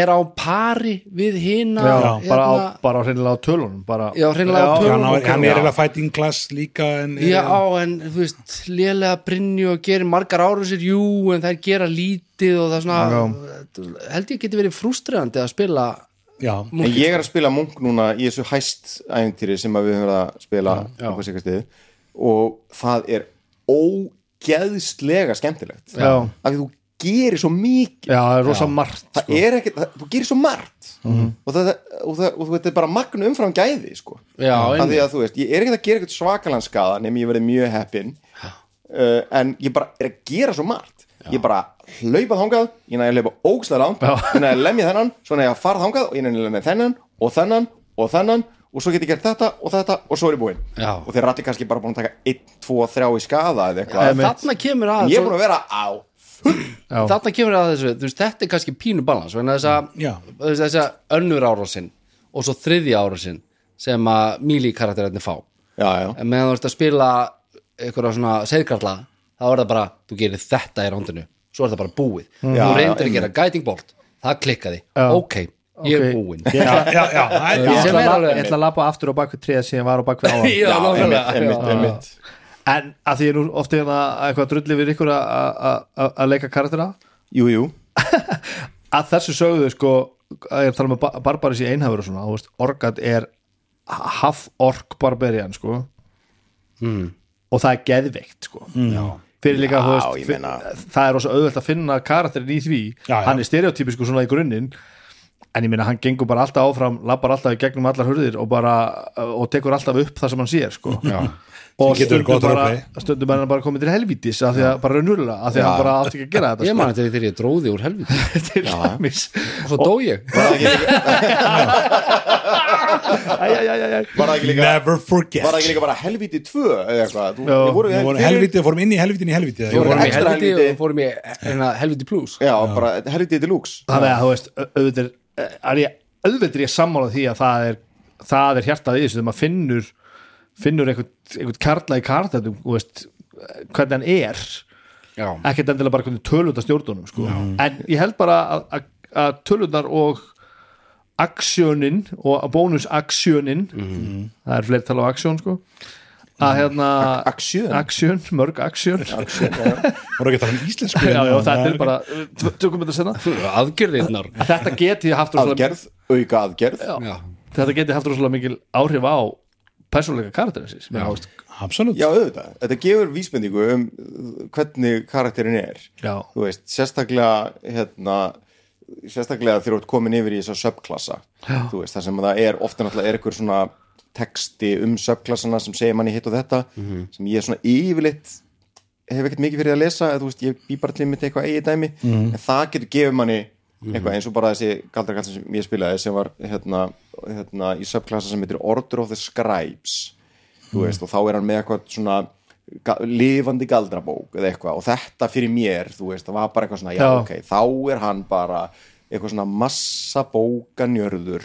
er á pari við hina Já, hérna, bara, á, bara á hreinlega á tölunum bara, Já, hreinlega á Já, tölunum. hann, á- hann er Já. eiginlega fighting class líka en Já, en þú veist, lélega brinju og gerir margar ára sér, jú, en þær gera lítið og það er svona held ég geti verið frústræðandi að spila já, en ég er að spila munk núna í þessu hæst æfintýri sem að við höfum verið að spila sikastið og það er ógeðslega skemmtilegt Já. af því þú gerir svo mikið. Já, það er rosa margt það sko. er ekkert, það, þú gerir svo margt. Og, það, og, það, og þetta er bara magnu umfram gæði sko. Já, af því einmitt. að þú veist, ég er ekkert að gera ekkert svakalan skada nema ég verið mjög heppin uh, en ég bara er að gera svo margt. Ég bara hlaupa þangað ég næði að hlaupa ógstæða langt ég næði að lemja þennan, svo næði ég að fara þangað og ég næði að lemja þennan og þennan og þennan og svo get ég gert þetta og þetta og svo er ég búinn. Já. og þeir rætti kannski bara búin að taka 1, 2, 3 í skada eða eitthvað. Þarna kemur að ég er búin að vera á Já. Þarna kemur að þessu, veist, þetta er kannski pínu balans, þess að að önnur árásinn og svo þriðja árásinn sem að Mili karakterarnir fá. Já, já, en meðan þú ert að spila eitthvað svona segkarla þá er það bara, þú gerir þetta í rándinu svo er það bara búið, Mm. Þú reyndir að gera guiding bolt. Það klikkaði, ok, ég er Ok. búinn. *laughs* Ég það ætla að- lappa aftur á bakvið treð sem ég var á bakvið áðan. Já, einmitt, einmitt, einmitt. En að því ég nú ofta hérna eitthvað drulli við ykkur að- að að- að leika karaktera jú, jú. *laughs* Að þessu sögðu sko að ég að tala með ba- barbaris í einhafur og svona, veist, orgat er half ork barbarian sko. Og það er geðveikt sko. Já. fyrir líka, Já, veist, meina- það er rosa auðvelt að finna karakterin í því, Já, já. hann er stereotypisku svona í grunninn en ég meina hann gengur bara alltaf áfram, lappar alltaf í gegnum allar hurðir og bara, og tekur alltaf upp það sem hann sér sko. Já. Og stundum bara, stundum er hann bara komið til helvítis af því að bara raunverulega, af því að hann bara átti ekki að gera þetta ég sko. man þetta þegar ég dróði úr helviti *laughs* til dæmis. Og svo dó ég. *laughs* Never forget. Var það ekki líka bara helviti 2 eða eitthvað. Helviti, fórum inn í helvitin í fórum helvíti. og fórum í hérna, helviti plus. Já, bara helviti deluxe. Þannig að þú veist au- auðvitað er, ég, auðvitað er ég sammála því að það er það er hjartað í þessu þegar maður finnur finnur einhvern, karla í veist, hvernig hann er. Ekkert endilega bara hvernig tölundar stjórnunum sko. en ég held bara að, tölundar og aksjónin og bónusaksjónin það er fleiri tala á aksjón sko að hérna aksjón. mörg aksjón. *laughs* Að tala um íslensku? Já, þetta er bara tökum þetta senna aðgerðirnar. Þetta geti haft aðgerð, auka aðgerð. Þetta geti haft rosalega mikil áhrif á persónleika karakterinsins já, absolutt. Já, auðvitað, þetta gefur vísbendingu um hvernig karakterin er. Já, þú veist, sérstaklega hérna sérstaklega þegar þú ert komin yfir í þessa subklassa. Þú veist, það sem það er ofta náttúrulega er einhver svona texti um subklassana sem segir manni hitt og þetta sem ég svona yfirleitt hef ekkert mikið fyrir að lesa eða þú veist, ég bý bara til mitt eitthvað eigið dæmi. En það getur gefið manni eitthvað eins og bara þessi galdrakall sem ég spilaði sem var hérna, hérna í subklassa sem heitir Order of the Scribes. Þú veist, og þá er hann með eitthvað svona lifandi galdrabók eða eitthvað. Og þetta fyrir mér, þú veist, það var bara eitthvað svona, já, Já. ok, þá er hann bara eitthvað svona massa bókanjörður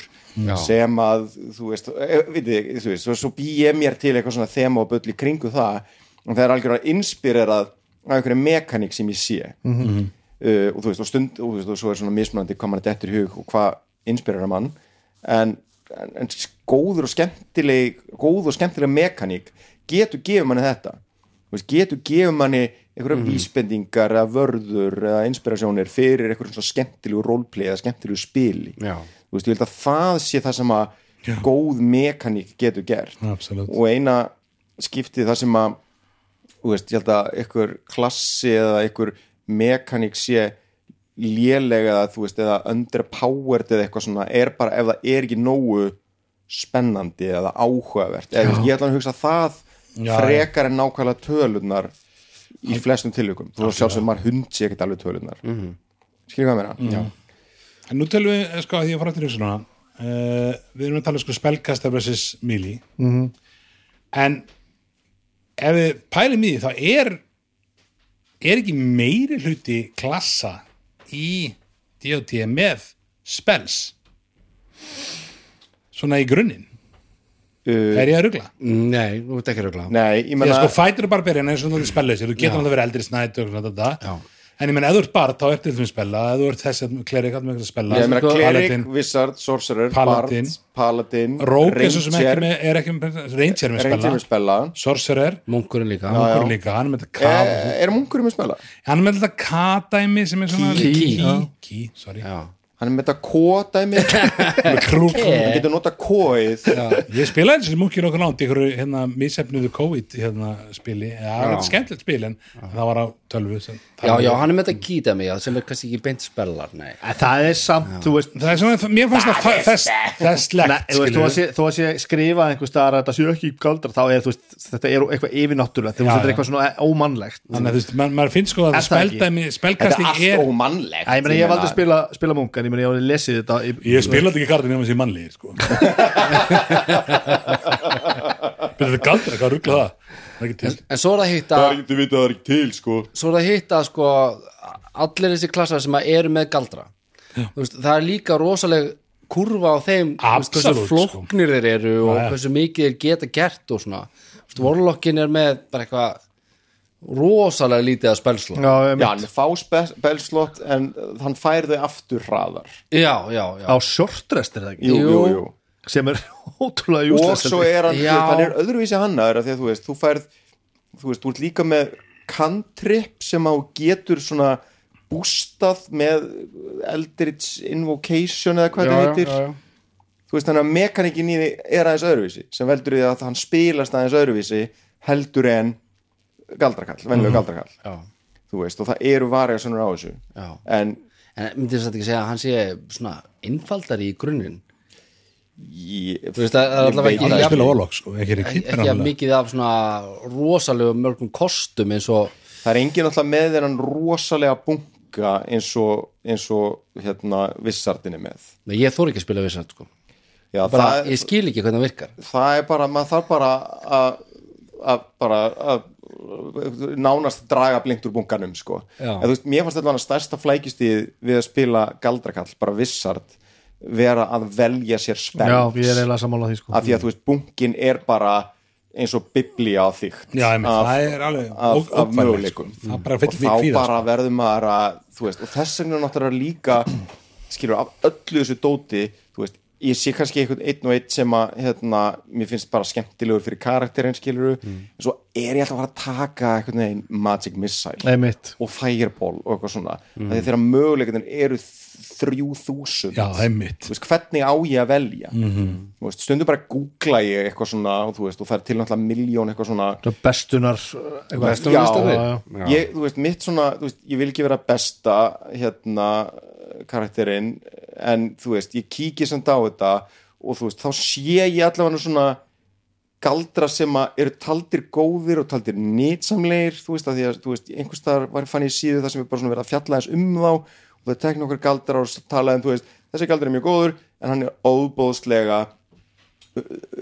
sem að, þú veist, e, viti, þú veist, svo, bý ég mér til eitthvað svona þema og bull í kringu það. Og það er algjörlega inspirerað af einhverju mekaník sem ég sé uh, og þú veist, og stund og, þú veist, og svo er svona mismunandi hvað mann er dettur hug og hvað inspirerar mann. En en, en góður og skemmtileg góð og skemmtileg mekaník getur gefur manni þetta. Veist, getur gefur manni einhverja vísbendingar eða vörður eða inspirasjónir fyrir einhverjum svona skemmtilegu roleplay eða skemmtilegu spili. Já. þú veist, ég held að það sé það sem að góð mekaník getur gert. Absolutt. og eina skiptið það sem að þú veist, ég held að einhver klassi eða einhver mekaník sé lélega eða þú veist, eða underpowered eða eitthvað svona, er bara ef það er ekki nógu spennandi eða áhugavert, eða ég ætla að hugsa það Já, frekar en nákvæmlega tölunar í flestum tilvikum, þú veist sjálfsög maður hundsi ekkert alveg tölunar mm -hmm. skilur hvað meina? Já. En nú tölum við, eh, sko, að ég fór aftur í svona uh, við erum að tala sko spellkasta versus mili -hmm. en ef við pælum í því þá er er ekki meiri hluti klassa í D.O.T. með spells svona í grunninn Uh, er ég að rugla? Nei, þú ert ekki rögla nei, ég Ég meina sko fætur bara byrja eins og þú spellið sér, þú getur alltaf verið eldri snætt og svona þetta Já. En ég meina, ef þú ert bara, þá ertu til að spella ef þú ert þessi klerik, þá ertu að spella ég meina Cleric, Paladin, Wizard, Sorcerer, Paladin. Bard Paladin, er Ranger. með, er ekki með Ranger með Ranger spella, með spella. Sorcerer. Munkurinn líka. Munkur líka, hann er með þetta K Eh, Er munkurinn með spella? hann er með þetta K-dæmi sem er svona Já. Key, sorry. Já. Hann er með þetta K-dæmi *laughs* Með krú, krú. Hann getur nota K-ið ég spilaði þessi munkir okkur nátt í einhverju hérna, missefnuðu COVID hérna, spili, það var þetta skemmtilegt spil en það var á tölvu sem, Já, já, hann er með þetta mig sem er kannski ekki beint spellar Nei, En það er samt, veist það er svona, mér fannst það fa- þess, þess Nei, legt þú að sé, skrifa einhver staðar að þetta sé ekki galdra þá er veist, þetta er eitthvað yfirnáttúrulegt þetta er eitthvað svona ómannlegt. Þannig að maður finnst sko að Er það spelkasting er er ég ég en ég ég hef alveg lesið þetta í, ég spilaði ekki kartin ef þessi mannlegir sko. *laughs* Þetta galdra, hvað ruggla það? Það er ekki til. En svo er það hitt að ekki vita það er ekki til sko. Svo er það hitt að sko allir þessi klassar sem að eru með galdra Þú veist, það er líka rosaleg kurva á þeim þú veist, hversu sko. flóknir þeir eru og hversu mikið þeir geta gert og svona. Þú veist, Warlockin er með bara eitthvað rosalega lítið að spelsló Já, Já, hann fá belslott en hann fær þau aftur hraðar. Já, já, já. á shortrest er það ekki? Jú, jú, jú. Sem er *laughs* ótrúlega Og useless svo er hann, Já. hann er öðruvísi hannaður af því að þú veist, þú færð þú veist, þú ert líka með cantrip sem á getur svona bústað með Eldritch Invocation eða hvað Já, það heitir. já, já. þú veist þannig að mekanikin í því er aðeins öðruvísi sem veldur því að hann spilast aðeins öðruvísi heldur en galdrakall, venlega galdrakall Já. þú veist og það eru varja svona á þessu. Já. en En myndir þess að ekki segja að hann sé svona innfaldari í grunninn? Ég, Þú veist, það er allavega veit ekki- að spila Warlock sko, ekki ekki ekki ekki að mikið af svona rosalega mörgum kostum eins og það er engin alltaf með þennan rosalega bunga eins og, eins og hérna vissardinni með. Nei, ég þór ekki að spila við sér sko. Já, bara, það, ég skil ekki hvernig það virkar. Það er bara, maður þarf bara að að bara að nánast draga blinkt úr bunkanum sko. En þú veist, mér fannst þetta stærsta flækistíð við að spila galdrakall, bara vissard vera að velja sér spenn Já, ég er eiginlega sammála því sko af því að þú veist, bunkin er bara eins og biblía á þygt Já, af, það er alveg af, af möguleikum sko. Það bara og þá bara sko. verður maður að þú veist, og þess vegna náttúrulega líka skilur, af öllu þessu dóti þú veist, ég sé kannski einhvern einn og einn sem að, hérna, mér finnst bara skemmtilegur fyrir karakterinn, skilur Mm. en svo er ég alltaf að taka einhvern veginn Magic Missile Nei, mitt og Fireball og eitthvað svona mm. þegar möguleikin eru þrjú þúsund einmitt hvernig á ég að velja mm. -hmm. veist, stundum bara googla ég eitthvað svona og, veist, og það er til náttúrulega miljón eitthvað svona Það bestunar eitthvað. Bestunar já, já, Já. ég, veist, mitt svona veist, ég vil ekki vera besta hérna karakterinn en þú veist, ég kíki samt á þetta og þú veist, þá sé ég allavega svona galdra sem að eru taldir góðir og taldir nýtsamlegir þú veist, að því að, þú veist, einhvers staðar var fann ég síðu það sem er bara svona verið að fjalla eins um þá og það tekna okkur galdra og tala um, þú veist, þessi galdra er mjög góður en hann er óbóðslega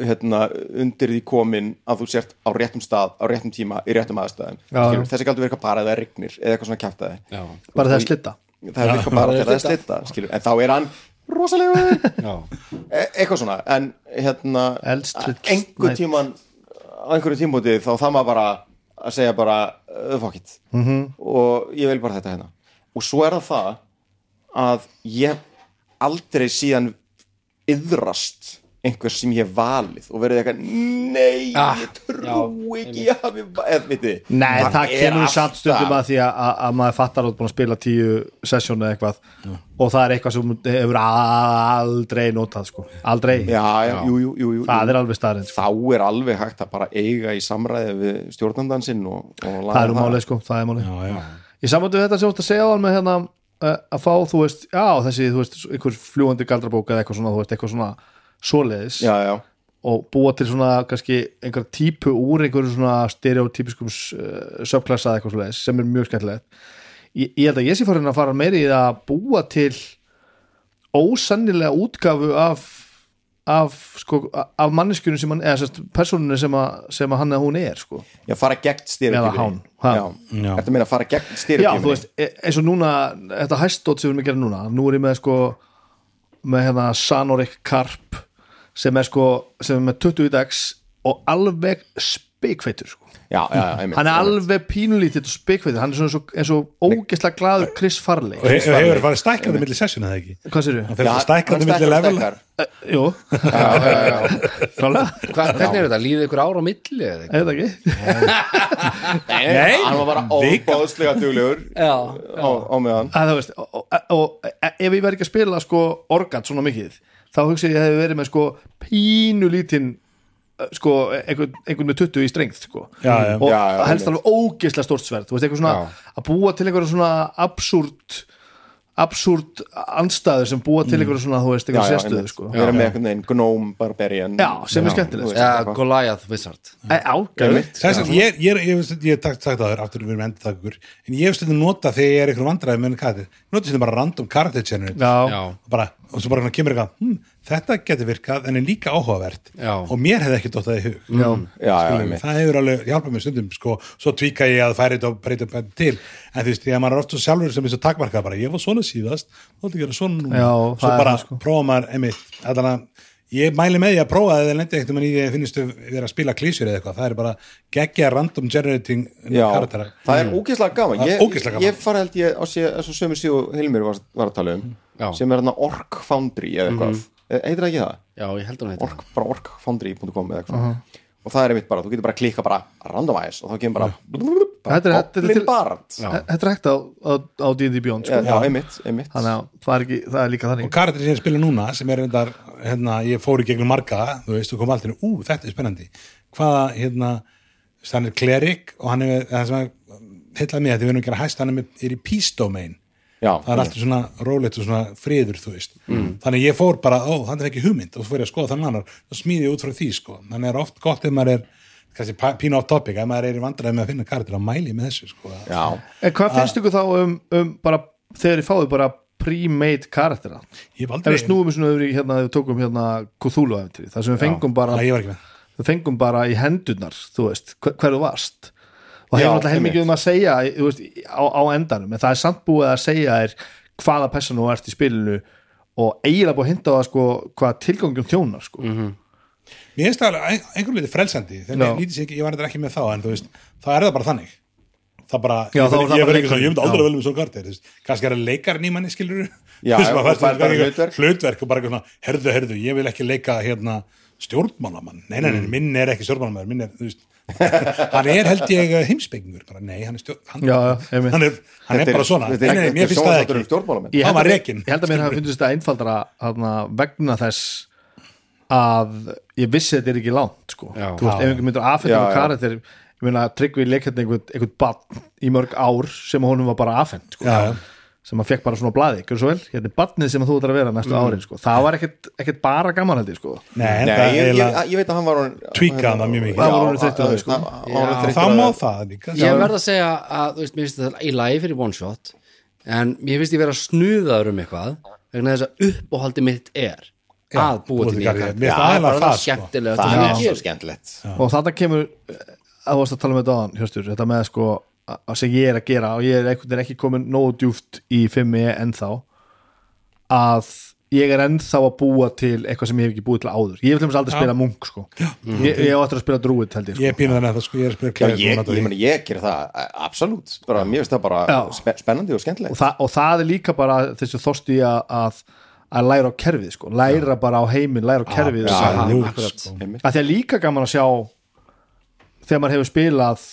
hérna, undir því komin að þú sért á réttum stað á réttum tíma, í réttum aðstæðum. Þessi galdur virka bara eða það rignir eða eitthvað svona kjaftaði Já, Bara það er slitta það virka bara bara er slydda. slitta skilur. en þá er hann rosalegur já, e eitthvað svona en hérna einhver tíman á einhverju tímúti þá það maður bara að segja bara uh, fuck it -hmm. og ég vil bara þetta hérna og svo er það það að ég aldrei síðan yðrast einhver sem ég hef valið og verið eitthvað, nei, Ah, ég trú ekki ég hafi valið, Nei, það, er kemur samt stundum að því að, að, að maður fattar að ert búin að spila tíu sessjón eða eitthvað og það er eitthvað sem hefur aldrei notað sko, aldrei. Já, já, jú, jú, jú, jú, það er alveg staðarinn sko. þá er alveg hægt að bara eiga í samræði við stjórnandan sinn og, og laga það er málið sko, það er málið. Já, já. Í samandu þetta sem þú ert að segja á hann með hérna uh, að fá, þú veist, já, þessi þú veist, einhver fljúandi galdrabók eða eitthvað svona þú veist, eitthvað svona svoleiðis já, já, og búa til svona kannski einhver típu úr einhverjum svona stereotypiskum uh, subklassa eða eitthvað svoleiðis sem er mjög skemmtilegt. Ég, ég held að ég sé farin að fara meiri í það að búa til ósannilega útgafu af af, sko, af manneskjunum sem hann, eða sérst, personinu sem, að, sem að hann eða hún er, sko. Já, fara gegn Já. þetta meina að fara gegn Já, þú veist, e- eins og núna þetta hæstótt sem við erum að gera núna nú er ég með sko með hérna Sanorik Karp sem er sko, sem er með 20 dags og alveg spikfeitur sko. já, já, já, einmitt, hann er alveg pínulítið og spikfeitur, hann er svona eins og, eins og ógeðslega glaður Chris Farley. Og he- hefur farið stækkandi milli sessjona eða ekki? Hvað sér hann þú? hann milli stækkar og level stækkar. Jú, já, já, já. *laughs* klálega, Hva, hvernig er þetta? Líðið ykkur ára á milli eða ekki? eða ekki? Nei, hann var bara óbáðslega duglegur Já, á, meðan. Og, ef ég verð ekki að spila sko orgat svona mikið þá hugsa ég að ég hefði verið með sko pínulítinn eh, sko einhvern, einhvern með 20 í strengð sko Já, já. og Já, já, helst alveg ógeðslega stórt sverð þú veist eitthvað svona Já. að búa til einhverja svona absúrt absúrt andstæður sem búa til einhverja svona þú veist já, sérstöðu sko. Vera með einhvern veginn gnóm barbarian Já, sem er skemmtilegt, já eitthvað. Goliath Wizard. Ég, ég, ég, ég, ég hef sagt það þér aftur við erum endið það ykkur en ég hef stundum nota þegar ég er eitthvað vandræði með henni karakter nota stundum bara random character generate og, bara, og svo bara kemur eitthvað hm, þetta getur virkað en er líka áhugavert. Já. og mér hefði ekki dótt það í hug. Já, já, það hefur alveg hjálpað mér stundum sko, svo tvíka ég að færi þetta og breyta þetta til. En þú veist, því að maður er oft svo sjálfur sem er svo takmarkað bara, ég var svona síðast, þá ætla að gera svona núna. Já, svo bara sko. prófa maður einmitt, allan að ég mæli með því að prófa það eða lendi ekkert um að ég finnistu vera að spila klísjur eða eitthvað, það er bara geggja random generating Já, karaktera það er ógeðslega gaman. Ég, ógeðslega gaman. ég fara held ég á sömu síðu Hilmir var, var að tala um Já. sem er Orc Foundry eða eitthvað. Mm heitir það ekki það? já, ég held að hún heita Orc, bara orcfoundry.com eða eitthvað. Og það er einmitt bara, þú getur bara að klikka bara randomize og þá kemur bara, bara Þetta þetta Goblin til- Bard. Þetta er hægt á, D&D Beyond já, sko. já, einmitt, einmitt. Þannig að það er, ekki, það er líka og þannig karakterin sem ég spila núna sem er reyndar, hérna, ég fór í gegnum marga þú veist, þú kom alltaf, ú, þetta er spennandi. Hvaða, hérna hann er klerik og hann er það sem að heitlaði mig að því við erum að gera hæst hann er í peace domain já, það er alltaf svona rólegt og svona friður þú veist, þannig ég fór bara ó, hann er ekki hugmynd og fór ég að skoða þann annar og smíði ég út frá því sko, þannig er oft gott ef maður er kannski pínu off topic, ef maður er í vandræði með að finna karakter að mæli með þessu sko. Já, En hvað finnst ykkur þá um, um bara, þegar þið fáið bara pre-made karaktera ég hef Ef aldrei við snúum svona í hérna, þegar við tókum hérna Cthulhu eftir þar sem við fengum bara Nei, ég var ekki með. við fengum bara í hendurnar þú veist, hver, þú og hefur alltaf heilmikið um að segja þú veist, á, á endanum, en það er samt búið að segja er hvaða personu þú ert í spilinu og eiginlega búið að hinta á það sko, hvað tilgangjum þjónar sko. Mér finnst það alveg ein- einhver litið frelsandi. Þegar ég lítið sig ekki, ég var þetta ekki með þá en þú veist, þá er það bara þannig. Það bara, Já, ég þá er verð það ég bara verð ekki svona, ég myndi aldrei velja með svo kartir þú veist, kannski er það leikarinn í manni skilur Já, *laughs* já, og fær bara hlutverk. hlutverk og bara eitthvað svona, herðu, herðu, ég vil ekki leika hérna stjórnmálamann. Nei, nei, nei, Mm. minn er ekki stjórnmálamann minn er, þú veist hann er held ég heimsbyggingur bara, nei, hann er stjórn hann, Já, einmitt. hann, er, hann er bara svona er- nei, mér finnst það um ekki ég held að rekinn, ég held að mér hafi fundist þetta einfaldara hana, vegna þess að ég vissi þetta er ekki langt sko. Já. þú veist, Já. ef einhver myndur einhver já. karakter ég meina tryggvi leik hérna einhvern, einhvern barn í mörg ár sem honum var bara afhend sko. Já, já. Sem að fekk bara svona blaði, gjör svo vel hérna er barnið sem að þú ætlar að vera næstu árin sko. það var ekkert, ekkert bara gaman held ég sko. nei, Nei, ég, ég, eiginlega ég veit að hann var Tweakaði það mjög mikið. Já, Það sko. Já, má það líka Ég verð að segja að, þú veist, mér finnst þetta í lagi fyrir one shot en mér finnst ég vera snuðaður um eitthvað vegna þess að uppáhaldi mitt er að búa til nýja karakter. karakter Mér Það er sko. skemmtilegt er ég skemmtilegt og þetta kemur að þú varst að tala með þetta á hann þetta með sko sem ég er að gera og ég er einhvern veginn ekki komin nógu djúft í 5e ennþá að ég er ennþá að búa til eitthvað sem ég hef ekki búið til áður. Ég hef til dæmis aldrei Já. spila munk sko. Ég, ég á eftir að spila drúið held ég sko ég er pínuð þannig að það sko, ég er að spila Já, klæðir ég, ég, meni, ég ger það a- absolutt, bara, mér finnst það bara Já. spe, spennandi og og, skemmtilegt það, og það er líka bara þessu þorsti að, að, að læra á kerfið sko, læra bara á heiminn læra á kerfið. Og- akkurat. sko. Einmitt. að því að líka gaman að sjá þegar maður hefur spilað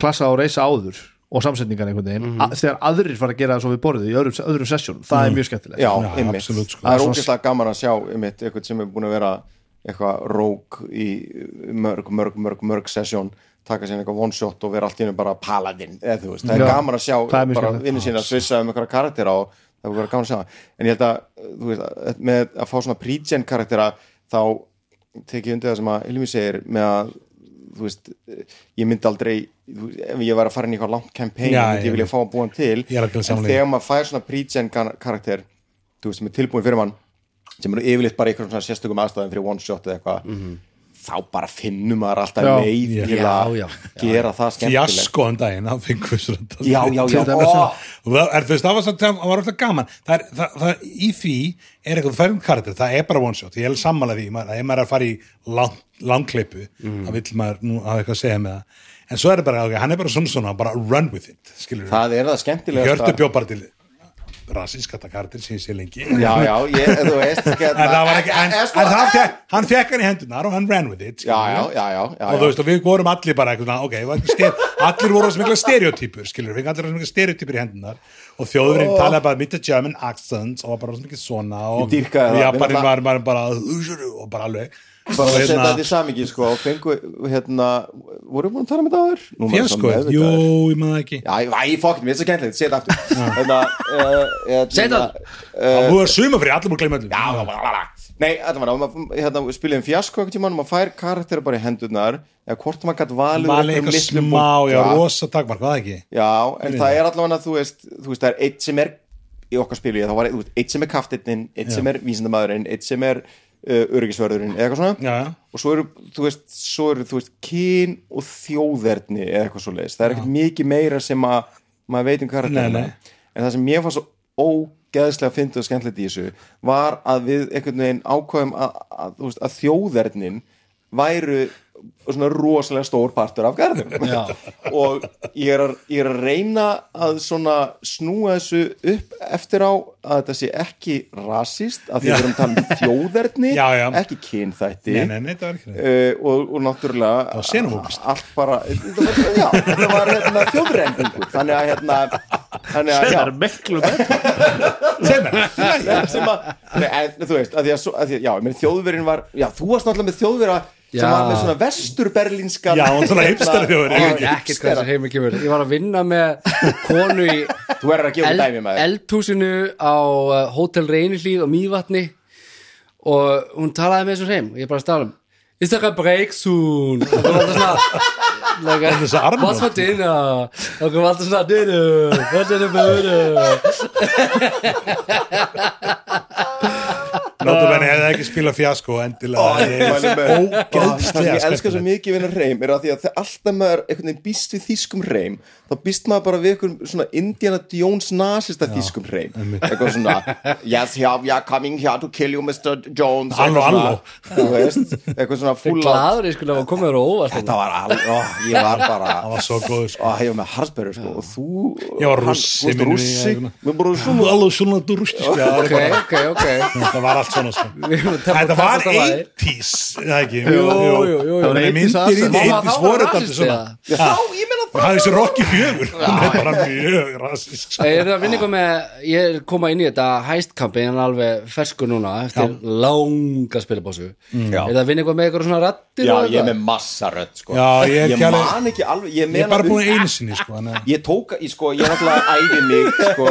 klassa og reysa áður og samsetningar einhvern veginn, Mhm. að, þegar aðrir fara að gera það svo við borðið í öðrum, öðrum sessjón það er mjög skemmtilegt. Já, Já, absolutt, sko. það er ógeðslega gaman að sjá einmitt, eitthvað sem er búin að vera eitthvað rók í mörg, mörg, mörg, mörg sessjón taka sér eitthvað one shot og vera allt í hennu bara paladin eða þú veist, það er Já, gaman að sjá bara vinnu sína að svissa um einhverja karaktera og það er bara gaman að sjá. Það en ég held að, þú veist, að- með að fá svona pre-gen karaktera þá tek ég undir það sem að Ilmi segir með að þú veist, ég myndi aldrei ef ég var að fara inn í eitthvað langt campaign Já, myndi ég vilja fá að búa hann til. En þegar maður fær svona pre-gen kar- karakter þú veist, sem er tilbúin fyrir mann sem eru yfirleitt bara í einhverjum svona sérstökum aðstæðum fyrir one shot eða eitthvað þá bara finnum maður alltaf Já. leið Já, til að já, já. gera það skemmtilegt. fjasko um daginn, fengum við svona já, já, já, það, var, svo, það var alltaf gaman. Það er, það, það, í því er eitthvað færðum karakter, það er bara one shot. Ég er sammála því, ef maður er að fara í lang, langklippu, þá vill maður nú hafa eitthvað að segja með það. En svo er það bara, hann er bara svona svona, bara run with it skilur það er það skemmtilega Hjörtu bjó bara til rasískata karakter sem ég sé lengi. Já, já, ég, þú veist *laughs* en það var ekki, en, en, sko, en hann, fekk, hann fekk hann í hendunar og hann ran with it já, já, já, og þú veist, og við vorum allir bara eitthvað, ok, *laughs* allir voru sem mikla stereotypur, skilur, við allir sem mikla stereotypur í hendunar og þjóðurinn talaði bara mitt German accents og bara svo mikið svona og, það, Japanin var bara og bara alveg bara og að setja hérna, þetta í samingi sko. Og fengu, hérna, voru búin að tala? Nú maður svo fjasko, jú, ég maður ekki. Já, ég, ég fokk mér, er svo kennilegt, setja aftur. Hérna, uh, hérna Segðu það. það búið að suma fyrir allir múið gleyma öllum Já. Nei, það, hérna, við spilum fjasko ekkert tímann, maður fær karakteri bara í hendurnar. Eða hvort maður gætt valið Valið eitthvað smá, já, rosa takmark, hvað ekki? Já, en það er allavega þú veist, það er eitt sem er í okkar spilu, þá var eitt sem er kaftinninn eitt sem er vísindamæðurinn, eitt sem er uh, öryggisvörðurinn, eða eitthvað svona. Já, já, og svo eru, þú veist, svo eru, þú veist kyn og þjóðerni eða eitthvað svo leiðis, það er ekkert mikið meira sem að maður veit um karakterina nei. en það sem mér fannst svo ógeðslega fyndið og skemmtilegt í þessu var að við einhvern veginn ákvæðum að, að, veist, að þjóðernin væru svona rosalega stór partur af garðum Já. *laughs* og ég er, að, ég er að reyna að svona snúa þessu upp eftir á að þetta sé ekki rasist að því við erum að tala um *laughs* já. ekki kynþætti. Nei, nei, nei, uh, og, og náttúrulega allt bara *laughs* já, þetta var hérna, þjóðrendingur. Þannig að hérna þannig að, það já, er miklu betur. Sem er, sem að nei, en, þú veist, að því að, svo- að því að þjóðverin var, já, þú varst náttúrulega með þjóðvera sem var með svona vesturberlínska Já, hún svona. Ég veit ekkert hvað þessi heimi kemur Ég var að vinna með konu í þú verður að gefa eld, dæmi með þér eldhúsinu á uh, Hotel Reynilíð og Mývatni og hún talaði með þessu heim og ég bara stálum Is there a break soon? og það var alltaf svona *laughs* like. What's for dinner? og það var alltaf svona dinner What's the dinner? *laughs* Ekki spilað fjasko endilega. Ég mæli með- Ó, það sem ógeðslega ég elska svo mikið við hennar reym er að því að þegar alltaf maður býst við þýskum reym þá býst maður bara við einhvern svona Indiana Jones nasista þýskum reym eitthvað svona yes, yeah, we are coming here to kill you Mr. Jones. Þú veist, eitthvað svona full out Gladur ég skulle hafa komið þér á óvart. Þetta var ó, ég var bara Það var svo góður sko. ég var með Harsbergur sko og þú Ég var þú við vorum svona ok, ok Það var allt svona *laughs* sko. Þetta var tefla það þér. 80s eða ekki Jú, jú, jú. Það var 80s myndir í aðsend. því Var 80s það voru var þetta rasist svona? Já, þá, ég meina Það er þessi Rocky fjögur Hún er bara mjög rasísk sko. Ég er að vinna eitthvað með, ég er koma inn í þetta hæstkampi en alveg fersku núna eftir langa spilabásu Já. Er það að vinna eitthvað með eitthvað svona rattir Já, og ég er með massa rödd sko. Já, ég er man ekki alveg Ég, Ég er meina bara búin einu sinni sko, þannig að- Ég tók, ég sko, ég mig sko,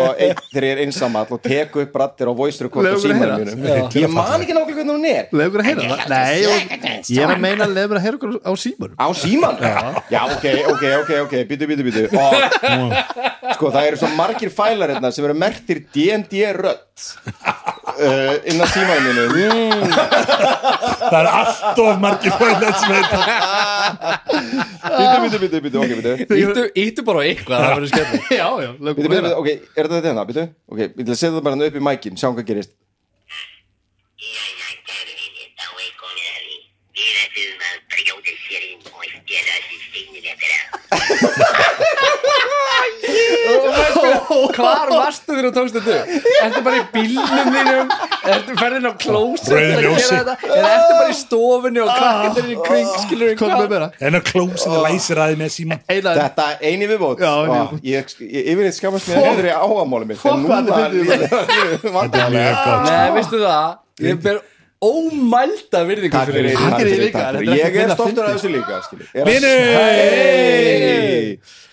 ég er mér að Já. Ég man ekki nákvæmlega hvernig hún er. Leifur að heyra það? Nei, og- ég er að meina að leifur að heyra okkur á símur Á síman? Já, ok, ok, ok, ok, býtu, býtu, býtu og, *laughs* Sko, það eru svo margir fælar hérna sem eru mertir D&D rödd uh, inn á símanum. Mínum Það er allt of margir fæðlega sem veit Býtu, býtu, býtu, býtu, ok, býtu Íttu, íttu bara á eitthvað, það verður skemmt Já, já, Býtu, býtu, býtu, ok, er þetta þetta hérna, býtu Ok, ég ætla að setja það bara hérna upp í mækin, sjáum hvað gerist hvar varstu þegar þú tókst þetta? Ertu bara í bílnum þínum? Ertu ferðin á klóset að ljósi. gera þetta? Eða ertu bara í stofunni og krakkandir í kring skilur við Hvað með meira? En að klósið læsir aðið með síma. Þetta eini viðbót. Ég, ég yfirleitt skammast mér hendur í áhamáli mitt Fokk, hvað þetta er mjög gott. Nei, veistu það Ég ber ómælda virðingu fyrir, því. Er Ég er stoltur af þessu líka.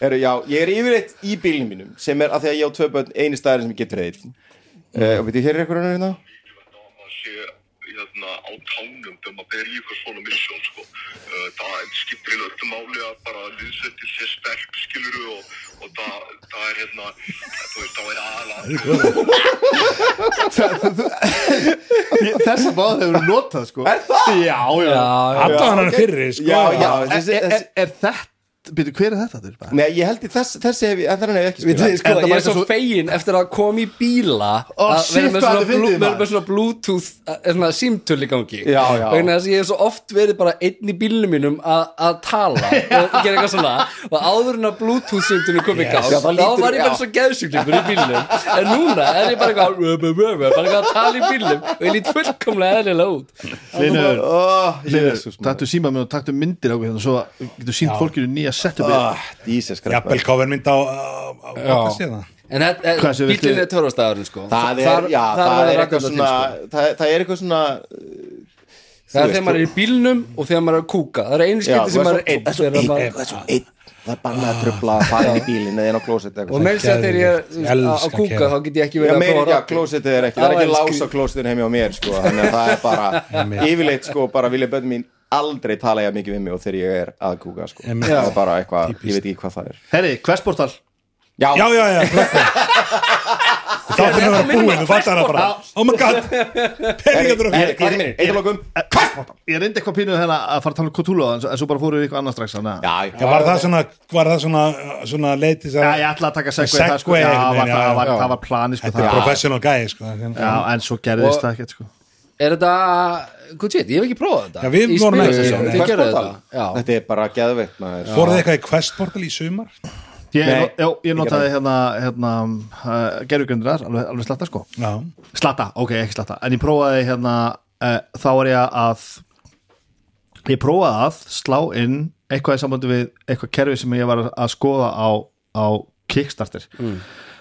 Er já, Ég er yfirleitt í bílnum mínum sem er að því að ég á tvö börn eini staðar sem ég getur reyð uh, og veitir, hér er eitthvað hérna mikilvægt að maður sé hérna, á tánum þegar maður ber í eitthvað svona missjón sko. uh, það skiptir í öllu máli að bara liðsettil sé sterk skiluru og, og það, það er hérna þú veist, þá er aðalega Þessa báð hefur notað sko. Er það? Já, já, Já, Alla hann er fyrri sko. Já, já, Er, er, er þetta Býtu, hver er þetta? Bara- Nei, ég held í þess, þessi hef ég, þannig hef ég ekki spilað þið, sko, Enda ég er svo fegin eftir að koma í bíla Ó, að vera með maður. með svona bluetooth eh, svona símtöl í gangi. Já, já. vegna þess að ég hef svo oft verið bara einn í bílnum mínum að að tala og gera eitthvað svona. Og áður en að bluetooth símtölum kom Já, það þá var ég bara svo geðsjúklingur í bílnum. En núna er ég bara eitthvað bara eitthvað að tala í bílnum. Og ég lít fullkomlega eðlilega út. Oh, Jesus, taktu síma með og taktu myndir á nýja setup Jesus Christ Jafnvel á Hvað sé það? en bílinn er törfastæðurinn sko. Það er, Þar- já, þar það verður er rætt eitthvað svona sko. það, það er eitthvað svona Það er þegar maður er í bílnum og þegar maður er að kúka. Það er einu skipti sem maður er einn það er svo einn það er bara að trubla að fara inn í bílinn eða inn á klósett Og þess að þegar ég er að kúka þá get ég ekki verið að er ekki, það er Já, ekki en lás skil- á mér, sko, þannig að það er bara yfirleitt, sko, bara vilja bönn mín aldrei tala ég mikið við mig og þegar ég er að kúka, sko, það er bara eitthvað, ég veit ekki hvað það er. Herri, hversportal Já, Já, já, já, Þá þarf að vera búin, þú fattar það bara. Oh my god, peningaður Herri, okkur hvað er mér, eitt lokum, Ég reyndi eitthvað pínuð hérna að fara að tala um Cthulhu en svo- en svo bara fóru við eitthvað annað strax að- var það svona, var það svona, svona leitis Já, ég ætla að taka Segway, það, sko. Það, var, plani sko, Þetta er professional guy, sko Já, en svo gerðist það ekkert sko. Er þetta, good shit, ég hef ekki prófað þetta. Já, við Í vorum ekki- spilasession, Nei, þið gerðu þetta Já, þetta er bara geðveikt, maður. Fóruð þið eitthvað í Questportal í sumar? Ég, Nei, já, ég notaði hérna, hérna uh, gerðugrindrar, alveg, alveg slatta sko. Já, Slatta, ok, ekki slatta. En ég prófaði hérna, uh, þá var ég að Ég prófaði að slá inn eitthvað í sambandi við eitthvað kerfi sem ég var að skoða á, á Kickstarter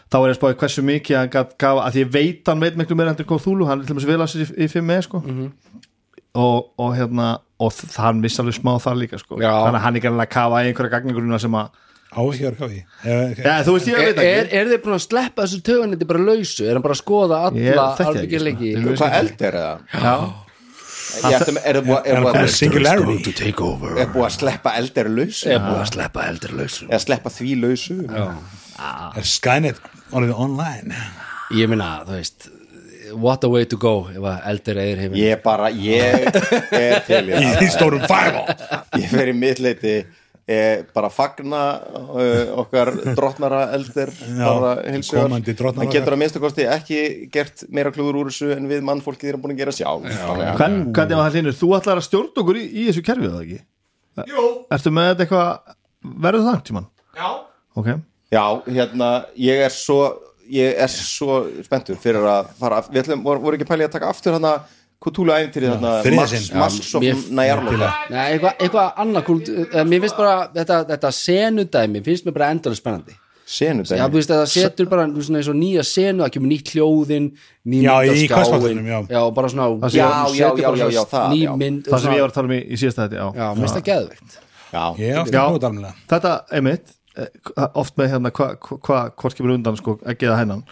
þá var ég að spáði hversu mikið hann gat, gaf, að því ég veit hann veit miklu meira hvað þúlu, hann er til dæmis vel að sér í, í 5 e sko og, og hérna og hann vissi alveg smá þar líka sko Já. þannig að hann er gæmlega að kafa í einhverja gagningurina sem að, á ekki að vera kafi ja, Er, er, ekki er þið búin að sleppa þessu tögunetti bara lausu? Er hann bara að skoða alla ekki, albyggjarleiki? sko. Hvað eld er það? Með- Er er Er það að- singularity? take over er búið að sleppa eldir lausu? Er búin að sleppa eldur lausu Eða sleppa því lausu? Er Skynet orðið online? Ég minna, þú veist What a way to go ef að eldur eðir heiminn. Ég bara, ég er til í *laughs* Í það. því stórum fireball. Ég fer í mittleiti eh, bara fagna uh, okkar drottnara eldir bara drottnar hann getur að minnstu kosti ekki gert meira klúður úr þessu en við mannfólkið erum búin að gera sjálf. Hvernig var það hlýnur, þú ætlar að stjórna okkur í, í þessu kerfið það ekki? Jú. Ertu með þetta eitthvað, verður það tímann? Já. Ok, já, hérna, ég er svo ég er svo spenntur fyrir að fara, við ætlum, voru, voru ekki pælið að taka aftur hérna Cthulhu æfintýri þarna þriðja Masks sinn. Masks of mér- Nyarlathotep Nei, eitthvað eitthva annað kult eh, Mér finnst bara, þetta, þetta senudæmi finnst mér bara endalega spennandi. Senu Já, þú veist, það setur bara svona eins og nýja senu, það kemur nýtt hljóðin ný Já, mynd á í skjáinn. Questportalnum, já. Já, bara svona Já, já, já, já, já, það, ný já. mynd það sem ég var að tala um í, í síðasta þetta, já. Já, mér finnst það geðveikt. Já, að alveg Þetta, einmitt, eh, oft með hérna hvað hva, hva, hvort kemur undan sko, ekki eða hennan.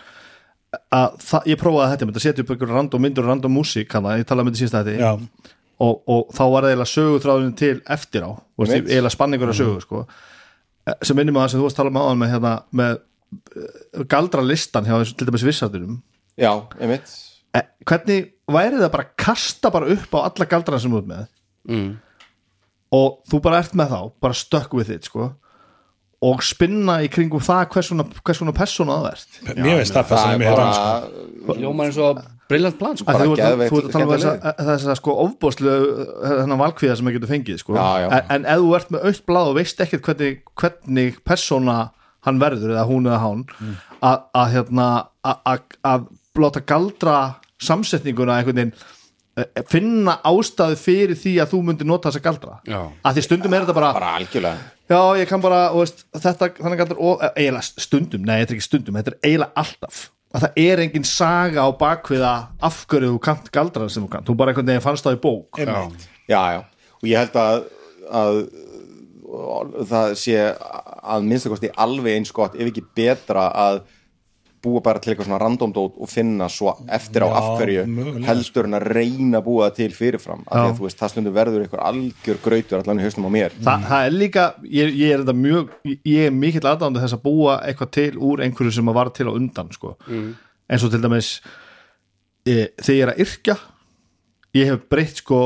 Að það, ég prófaði þetta, þetta setja upp einhver random myndur og random músík, hann ég talaði með þetta síðasta þetta Já, og, og þá var það eiginlega sögutráðin til eftir á, eiginlega spanningur að sögu sko, Eh, sem minnum að það sem þú varst að tala um áðan með, hérna, með eh, galdra listan hjá þessu til dæmis vissardunum já, einmitt. Eh, hvernig væri það bara að kasta bara upp á alla galdra sem þú ert með? Mm. og þú bara ert með þá, bara stökk við þitt sko og spinna í kringum það hvers svona, það ert mér veist það það sem er bara er Ljómar eins og brillant plan sko. Þú ert geðveikt þú ert að tala um þess að sko ofbóðslu þennan valkvíða sem maður getur fengið sko. Já, já. En, en ef þú ert með aukt blað og veist ekkert hvernig, hvernig persóna hann verður eða hún eða hán að, að hérna að, að, að láta galdra samsetninguna einhvern veginn eh, finna ástæðu fyrir því að þú myndir nota þessa galdra Já. að því stundum er þetta bara, bara algjörlega já ég kann bara veist, þetta, þannig galdra, og, eh, eiginlega stundum nei, þetta er ekki stundum, þetta er eiginlega alltaf. Að það er engin saga á bakviða af hverju þú kant galdra sem þú kant þú bara einhvern veginn fannst það í bók. Einmitt. já, já, og ég held að, að það sé að minnstakosti alveg eins gott ef ekki betra að búa bara til eitthvað svona randomdót og finna svo eftir á afhverju mögulega. heldur en að reyna að búa það til fyrirfram af því að þú veist, það stundur verður eitthvað algjör grautur allan í haustum á mér Þa, það er líka, ég, ég er þetta mjög ég er mikill aðdáðandi þess að búa eitthvað til úr einhverju sem að var til á undan sko. eins og til dæmis e, þegar ég er að yrkja ég hef breytt sko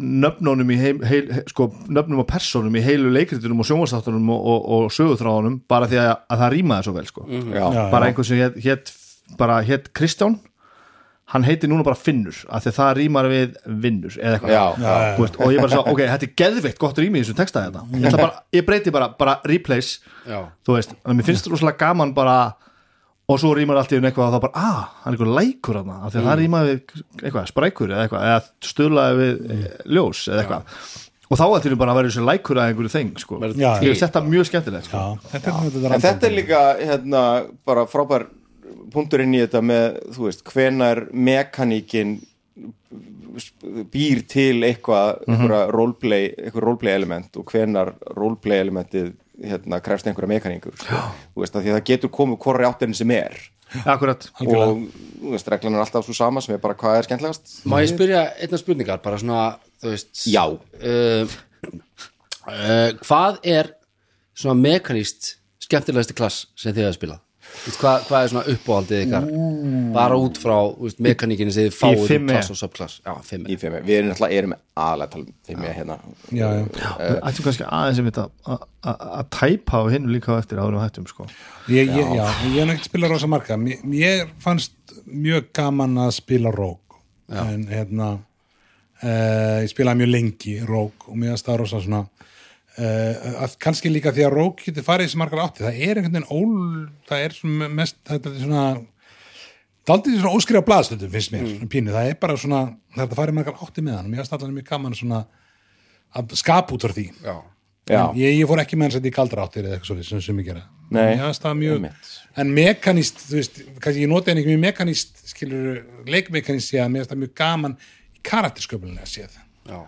nöfnunum í heil, heil, sko, nöfnum og persónum í heilu leikritunum og sjónvastáttunum og, og, og sögutráðunum bara því að, að það rýmaði svo vel sko. já, Já, bara já. einhver sem hét, hét bara hét Kristján. Hann heiti núna bara Finnur af því að það rýmar við vinnur eða eitthvað. Já, já, Þú veist, og ég bara svo, ok, þetta er geðveikt gott rými í þessum texta þetta ég, ætla bara, ég breyti bara, bara replace Já. þú veist, en mér finnst rosalega gaman bara og svo rýmar allt í einu eitthvað og þá bara, ah, hann er eitthvað lækur hann af því að það rýmar við eitthvað, sprækur eða eitthvað, eða stöðlaði við mm. ljós eða eitthvað. Og þá í einu bara að vera þessu lækur að einhverju þeng sko. Ég veist þetta mjög skemmtilegt sko. Þetta er þetta en þetta er líka hérna, bara frábær punktur inn í þetta með, þú veist, hvenar mekaníkin býr til eitthvað einhverja roleplay, eitthvað roleplay element og hvenar roleplay elementið hérna, krefst einhverja mekaníkur þú veist, að því að það getur komið hvorri áttirinn sem er. Akkurat, og þú veist, reglan er alltaf svo sama sem er bara hvað er skemmtilegast. Má ég spyrja einna spurningar, bara svona, þú veist Já. uh, uh, Hvað er svona mekaníst skemmtilegasti klass sem þið hefur spilað? Hvað, hvað er svona uppáhaldið ykkar? Bara út frá mekaníkinni sem þið fáið um 5E. klass og subklass Já, 5 í fimm, við erum alltaf erum aðlega að tala um fimm hérna. Já, já. við ættum kannski aðeins einmitt að- að tæpa á hinn líka eftir árum hættum sko. Ég, ég, já, ég hef ekki spilað rosa marga. Mér, mér fannst mjög gaman að spila rók en hérna uh, ég spilaði mjög lengi rók og mér það rosa svona uh, að kannski líka því að rók getur farið í þessi margar átti, það er einhvern veginn ól það er mest þetta er svona Daldið svona óskrifa blaðstöndum finnst mér, svona pínu, það er bara svona það er að fara í margar átti með hann. Mér finnst allan mjög gaman svona að skapa út frá því. Já, Já. En ég, ég fór ekki með hans að þetta í kaldra áttir eða eitthvað svo sem sem ég gera. Nei. Mér fannst það mjög, Einmitt. en mekanist þú veist, kannski ég noti henni ekki mjög mekanist skilur, leikmekanist sé að mér finnst það mjög gaman í karaktersköpulega séð já,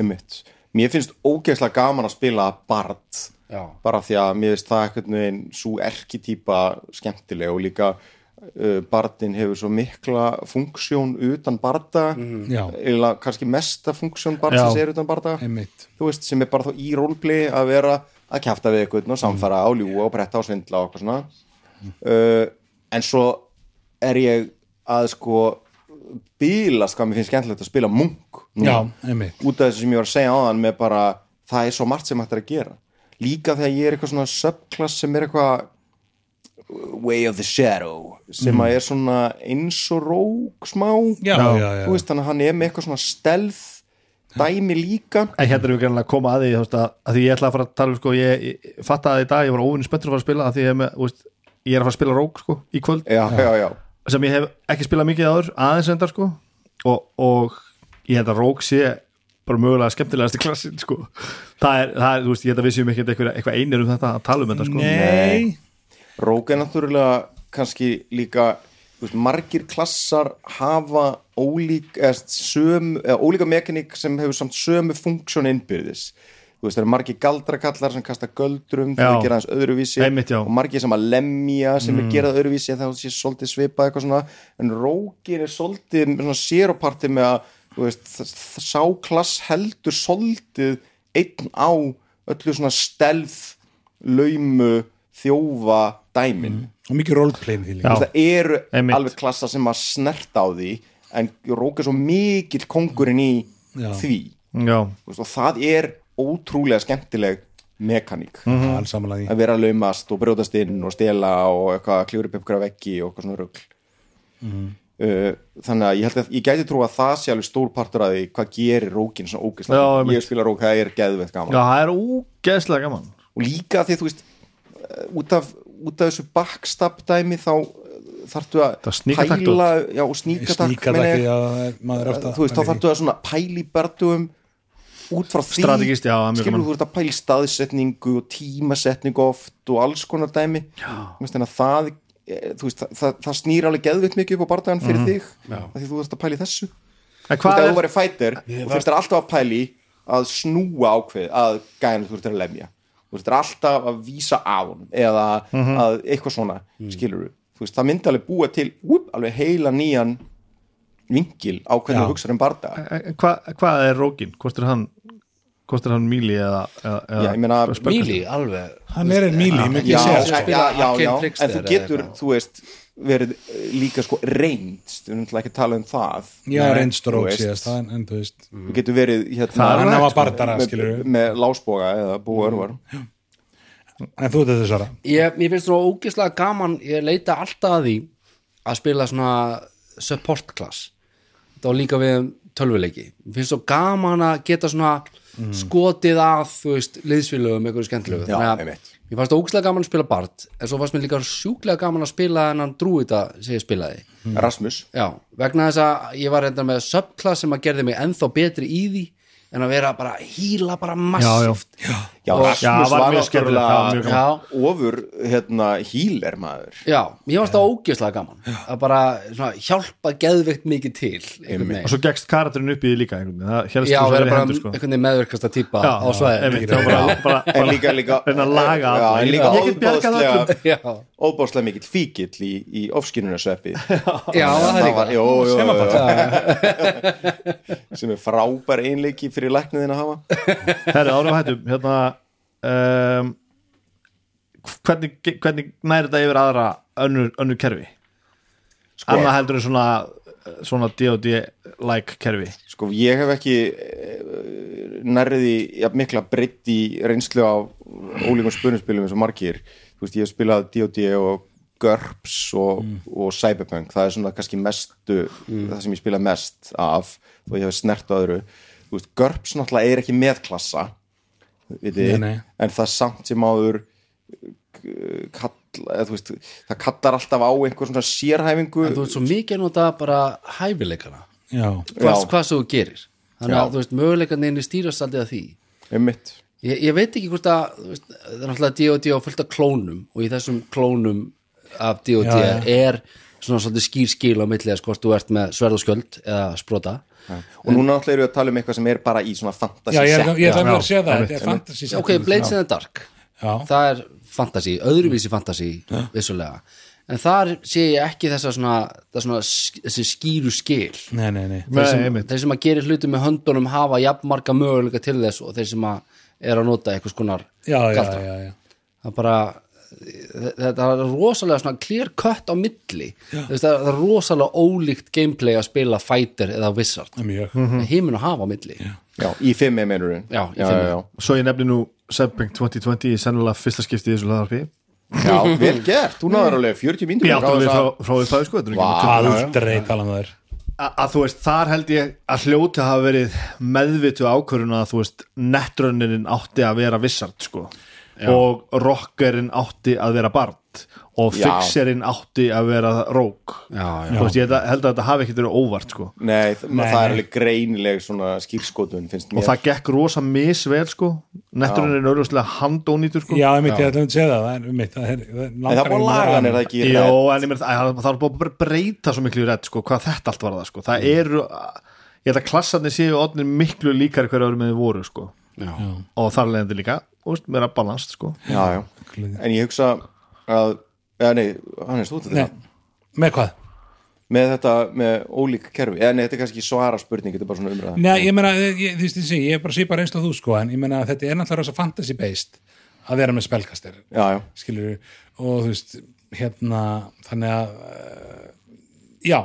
einmitt. Mér finnst ógeðslega gaman að spila Bard já. Bara því að mér finnst það einhvern veginn svo erkitýpa skemmtileg og líka uh, Bardin hefur svo mikla funksjón utan Barda. Já, eða kannski mesta funksjón Bardsins Já. er utan Barda. Veist, sem er bara þá í rólplay að vera að kjafta við eitthvað og samfara á ljúa og bretta og svindla og eitthvað svona. Uh, en svo er ég að sko bílast hvað mér finnst skemmtilegt að spila munk. Já, út af þessu sem ég var að segja áðan með bara, það er svo margt sem hægt er að gera. Líka þegar ég er eitthvað svona subklass sem er eitthvað way of the shadow sem að er svona eins og rók smá. Já, já, já, þú veist þannig að hann er með eitthvað svona stelð dæmi líka. En hérna erum við greinlega að koma að því að, að því ég ætla að fara að tala um sko, ég, ég fatt að í dag, ég var óvinni spenntur að fara að spila að því ég, er með, þú veist, ég er að fara að spila rók sko, í kvöld, já, já, já, sem ég hef ekki spilað mikið áður, aðeins endar sko og, og ég held að rók sé bara mögulega skemmtilegast í klassin sko. það er, það er, þú veist, ég held að við séum ekki eitthvað, einir um þetta að tala um þetta sko. Nei, Rók er náttúrulega kannski líka þú veist, margir klassar hafa ólík, eða, söm, eða ólíka mekaník sem hefur samt sömu funksjón innbyrðis veist, það eru margir galdrakallar sem kasta göldrum til Já. að gera hans öðruvísi Einmitt, og margir sem að lemja sem mm. er gerað öðruvísi en það sé svolítið svipað eitthvað svona en rókin er svolítið svona séroparti með að þú veist, þ- þ- sá klass heldur svolítið einn á öllu svona stelð laumu þjófa dæmin og mikið roleplayin því líka það eru Einmitt. alveg klassa sem að snerta á því en rók er svo mikill kongurinn í Já. því já, Þú veist, og það er ótrúlega skemmtileg mekaník. Mm. því að vera laumast og brjótast inn og stela og eitthvað kljóri ykkur veggi og eitthvað svona rugl. Uh, þannig að ég held að ég gæti trú að það sé alveg stór partur að því hvað gerir rókin svona ógeðslega einmitt. ég spila rók, það er geðveitt gaman. Já, það er ógeðslega gaman. Og líka því þú veist uh, út af, út af þessu backstab dæmi þá þarftu að pæla já, og sníkatakk sníkat meina ekki ég. að það er- maður er ofta þú veist, þá þarftu að pæli bardugum út frá því Strategist, já, skilur þú ert að pæli staðsetningu og tímasetningu oft og alls konar dæmi. Veist, að það eh, veist, það, það, það snýr alveg geðvitt mikið upp á bardagan fyrir þig af því þú ert að pæli þessu. Þú veist, er, þú væri fætir þú þurftir alltaf að pæli að snúa ákveð að gæðinu þú þurftir að lemja. Þú þurftir alltaf að vísa á hann eða að eitthvað svona skilur þú veist, það myndi alveg búa til whoop, alveg heila nýjan vingil á hvernig þú hugsaður um barda en hvað, hvað er rókin? Hvort er hann er hann Míli eða, eða, Já, ég meina- eða? Míli, alveg. Hann er einn míli, já, mikið já, segja já, spila já, já, en þú getur, eitthvað. þú veist verið eh, líka sko reynst við erum náttúrulega ekki að tala um það. Já, reynstrók þú síðast það, en, þú veist. Þú getur verið hérna, hann hafa bardara, með, lásboga eða búa örvar. En þú þetta svara ég, finnst svona ógeðslega gaman Ég leita alltaf að því að spila svona support class. Það var líka við um tölvuleiki. Finnst svo gaman að geta svona skotið að, þú veist, liðsfélögum eitthvað skemmtilegu. Þannig að. Mér fannst ógeðslega gaman að spila Bart en svo fannst mér líka sjúklega gaman að spila þennan drúita sem ég spilaði. Rasmus. Já, vegna þess að ég var hérna með subclass sem að gerði mig ennþá betri í því en að vera bara að híla bara massíft já, Rasmus Já, var var mjög skemmtilegt, það var mjög náttúrulega ofur hérna híler maður. Já, mér fannst það ógeðslega gaman. Að bara svona, hjálpa geðveikt mikið til og svo gegst karakterinn upp í því líka það helst Já, þú verið bara hendur sko. einhvern veginn meðverkasta típa Já, á bara, en bara líka, líka já, Ég óbáslega Já, mikill fíkill í, í ofskinunarsveppi *laughs* já það er líka. jó, jó, jó, sem er frábær einleiki fyrir lækniðin að hafa. Herri, árum hættum. Hérna um, hvernig, hvernig næri þetta yfir aðra önnur, önnur kerfi? Sko- annað heldur en svona svona D&D-like kerfi. Sko ég hef ekki nærriði ja, mikla breytt í reynslu á ólíkum spurningspilum eins og margir. Þú veist ég hef spilað D&D og GURPS og, og Cyberpunk. Það er svona kannski mestu það sem ég spila mest af og ég hef snert á öðru. Þú veist GURPS náttúrulega er ekki með klassa viti, Nei, nei. en það samt sem áður eh, kall, eða, þú veist, það kallar alltaf á einhver svona sérhæfingu En þú veist svo mikið að nota bara hæfileikana já, hvað, hvað sem þú gerir Þannig Já. að þú veist, möguleikarnir stýrast aldrei að því einmitt Ég, ég veit ekki hvort að þú veist, það er náttúrulega D.O.D. á fullt af klónum og í þessum klónum af D.O.D. Er svona svolítið skýr skil á milli að hvort þú ert með sverð og skjöld eða sprota og núna náttúrulega erum við að tala um eitthvað sem er bara í svona fantasy já, ég set ég ætla að að segja það þetta er fantasy ok, Blades in the Dark. Það er fantasy, öðruvísi fantasy vissulega, en þar sé ég ekki þessa svona, það svona sk- þessi skýru skil. Nei, nei, nei. Þeir sem, einmitt. þeir sem að gera hluti með höndunum hafa jafn marga möguleika til þess og þeir sem að er að nota eitthvað skonar galdra. það er bara þetta er rosalega svona clear cut á milli. Þú veist, það er rosalega ólíkt gameplay að spila fighter eða wizard. Mjög. Mm. heimin að hafa á milli. Já, já, í fimm meinurinn Já, í já, fimm. já, svo ég nefni nú Cyberpunk 2020 í sennilega fyrsta skipti í þessu laðarpi já, vel gert, þú náður alveg 40 mínútur. Ég áttu alveg frá, frá upphæðu sko þetta er ekki Vá. nema 20 ár. aldrei tala um þær að, þú veist, þar held ég að hljóti hafa verið meðvitu ákvörun að þú veist, netrunnin átti að vera vissart sko og rockerinn átti að vera bard og Já. fixerinn átti að vera rók já, já. ég held að þetta hafi ekkert verið óvart sko. Nei, það, Nei, það er alveg greinileg svona skýrskotun finnst og mér. það gekk rosa misvel sko. Netrunnin er auðvitað handónýtur sko. Já, einmitt, ég ætla að segja það það er einmitt, það er, það er En það er búin að laga hann er það ekki Jó, en ég meina, það það er búin að breyta svo miklu rétt sko, hvað þetta allt var það sko. það eru, ég held að klassarnir séu miklu líkar hverju árum með þið voru sko. Já. og þar leðandi líka og veist, meira balans sko. Já, já, en ég hugsa að, eða nei, hann er stótið Nei, þetta með hvað? með þetta, með ólík kerfi. Eða nei, þetta er kannski svara spurning, þetta er bara svona umræða. Nei, ég meina, ég, þú veist, ég, segi, ég er bara sýpa reynslu á þú sko, en ég meina að þetta er náttúrulega rosa fantasy based að vera með já, skilur og þú veist, hérna þannig að uh, já,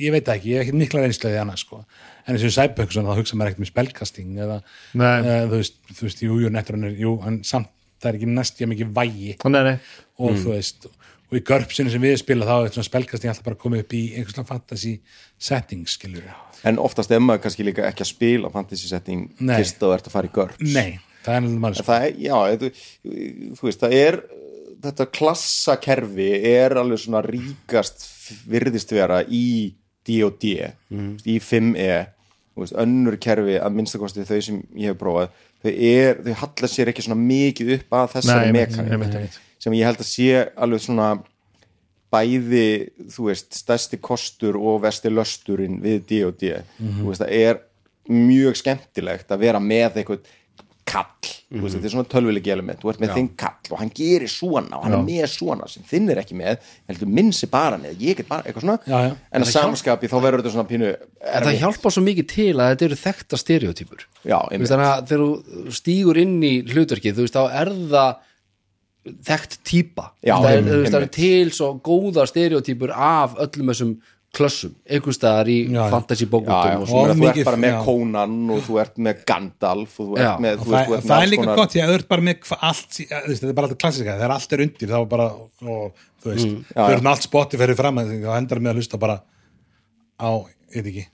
ég veit ekki, ég hef ekki mikla reynslu í annað sko, en eins og Cyberpunk svona, þá hugsa maður ekkert með spelkasting eða Nei. uh, þú veist, þú veist, jú, jú, nettur er jú, en samt, það er ekki næst ég mikið vægi. Nei, nei, og þú veist og í görpsinu sem við spila þá er svona spelkasting alltaf bara komið upp í einhverslega fantasy setting, skilur en oftast er maður kannski líka ekki að spila fantasy setting fyrst þú ert að fara í GURPS Nei, það er náttúrulega En það er, já, þú, þú veist, það er þetta klassakerfi er alveg svona ríkast virðist vera í D&D í 5e þú veist, önnur kerfi að minnstakosti þau sem ég hef prófað þau, er, þau halla sér ekki svona mikið upp að þessari mekaník sem ég held að sé alveg svona bæði, þú veist, stærsti kostur og vesti lösturinn við D&D þú veist, það er mjög skemmtilegt að vera með eitthvað kall, þú veist, þetta er svona tölvilegi element, þú ert með þinn kall og hann gerir svona og hann er með svona sem þinn er ekki með heldur minnsi bara með, ég get bara eitthvað svona, Já, já. en að samskapi þá verður þetta svona pínu En það hjálpa svo mikið til að þetta eru þekkta stereotypur. Já, þannig að þegar þú stígur inn í hlutverkið, þú veist, þá er það þekkt típa. Já, það er, er einmitt. til svo góðar stereotypur af öllum þessum klössum, einhvers staðar í fantasy bókundum og svo svo Og meina, þú ert bara með já. Conan og þú ert með Gandalf og þú ert Já, með, Og þú veist, það, þú ert með það er líka konar- gott, ég auðvitað bara með allt, þú þetta er bara alltaf klassika þegar allt er undir, þá er bara og, þú veist, Mm. já. eru með allt spotti fyrir fram, þá endar með að hlusta bara á, ég veit ekki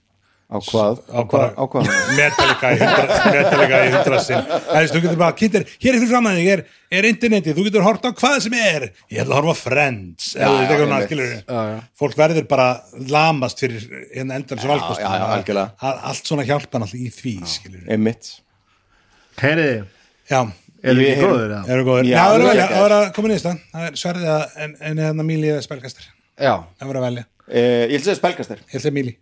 á hvað, á á hvað, á hvað? Metallica í hundra- Metallica í hundra sinn. Það veist, þú getur bara, kynntir, hér er fyrir fram að þig er, er internetið, þú getur hort á hvað sem er. Ég ætla að horfa Friends Já, eða já, eitthvað einmitt. skilur Já, já. fólk verður bara lamast fyrir hérna endan sem valkost já, já, algjörlega. allt svona hjálpan alltaf í því skilur einmitt. Heyriði, já, eru Ég ekki heyri- góður? eða? erum góður Já, já, það er að það er að koma nýsta það er sverðið að, en, en hérna Míli eða spelkastar Já, það voru að velja, eh, ég vil segja spelkastar ég ætla Míli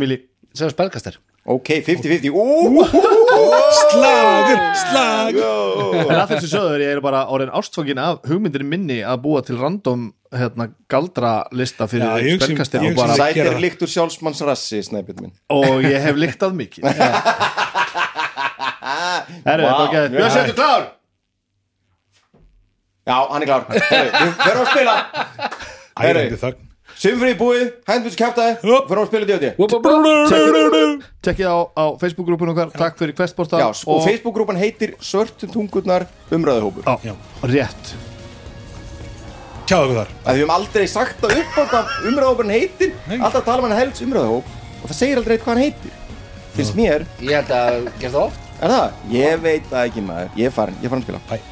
Mili sem spelkastar ok, 50-50 Ú, slagur, slagur. En að þessu söður ég er bara orðin ástfókin af hugmyndir minni að búa til random hérna, galdralista fyrir gera sætir það. líkt úr sjálfsmannsrassi og ég hef lyktað mikið. Herru, þetta var ekki mjög Björn. Sjötu klár! Já, hann er klár. Við ferum að spila. Ærandi þögn Sumfrið búið, hændbúins kæftæði Upp. Fyrir að spila D&D Tekkið- Tekkið á, á Facebook-grúpun okkar. Takk fyrir Questportal Já, og Facebook-grúpan heitir Svörtum tungurnar umræðuhópur. Já, rétt. Tjáðu okkur þar. Að við höfum aldrei sagt það upp á hvað umræðahópurinn heitir alltaf tala um hann helds umræðahóp og það segir aldrei hvað hann heitir. Finnst mér, Ég held að gera það oft. Er það? ég veit það ekki maður, ég er farin, ég er farin að spila. Hæ.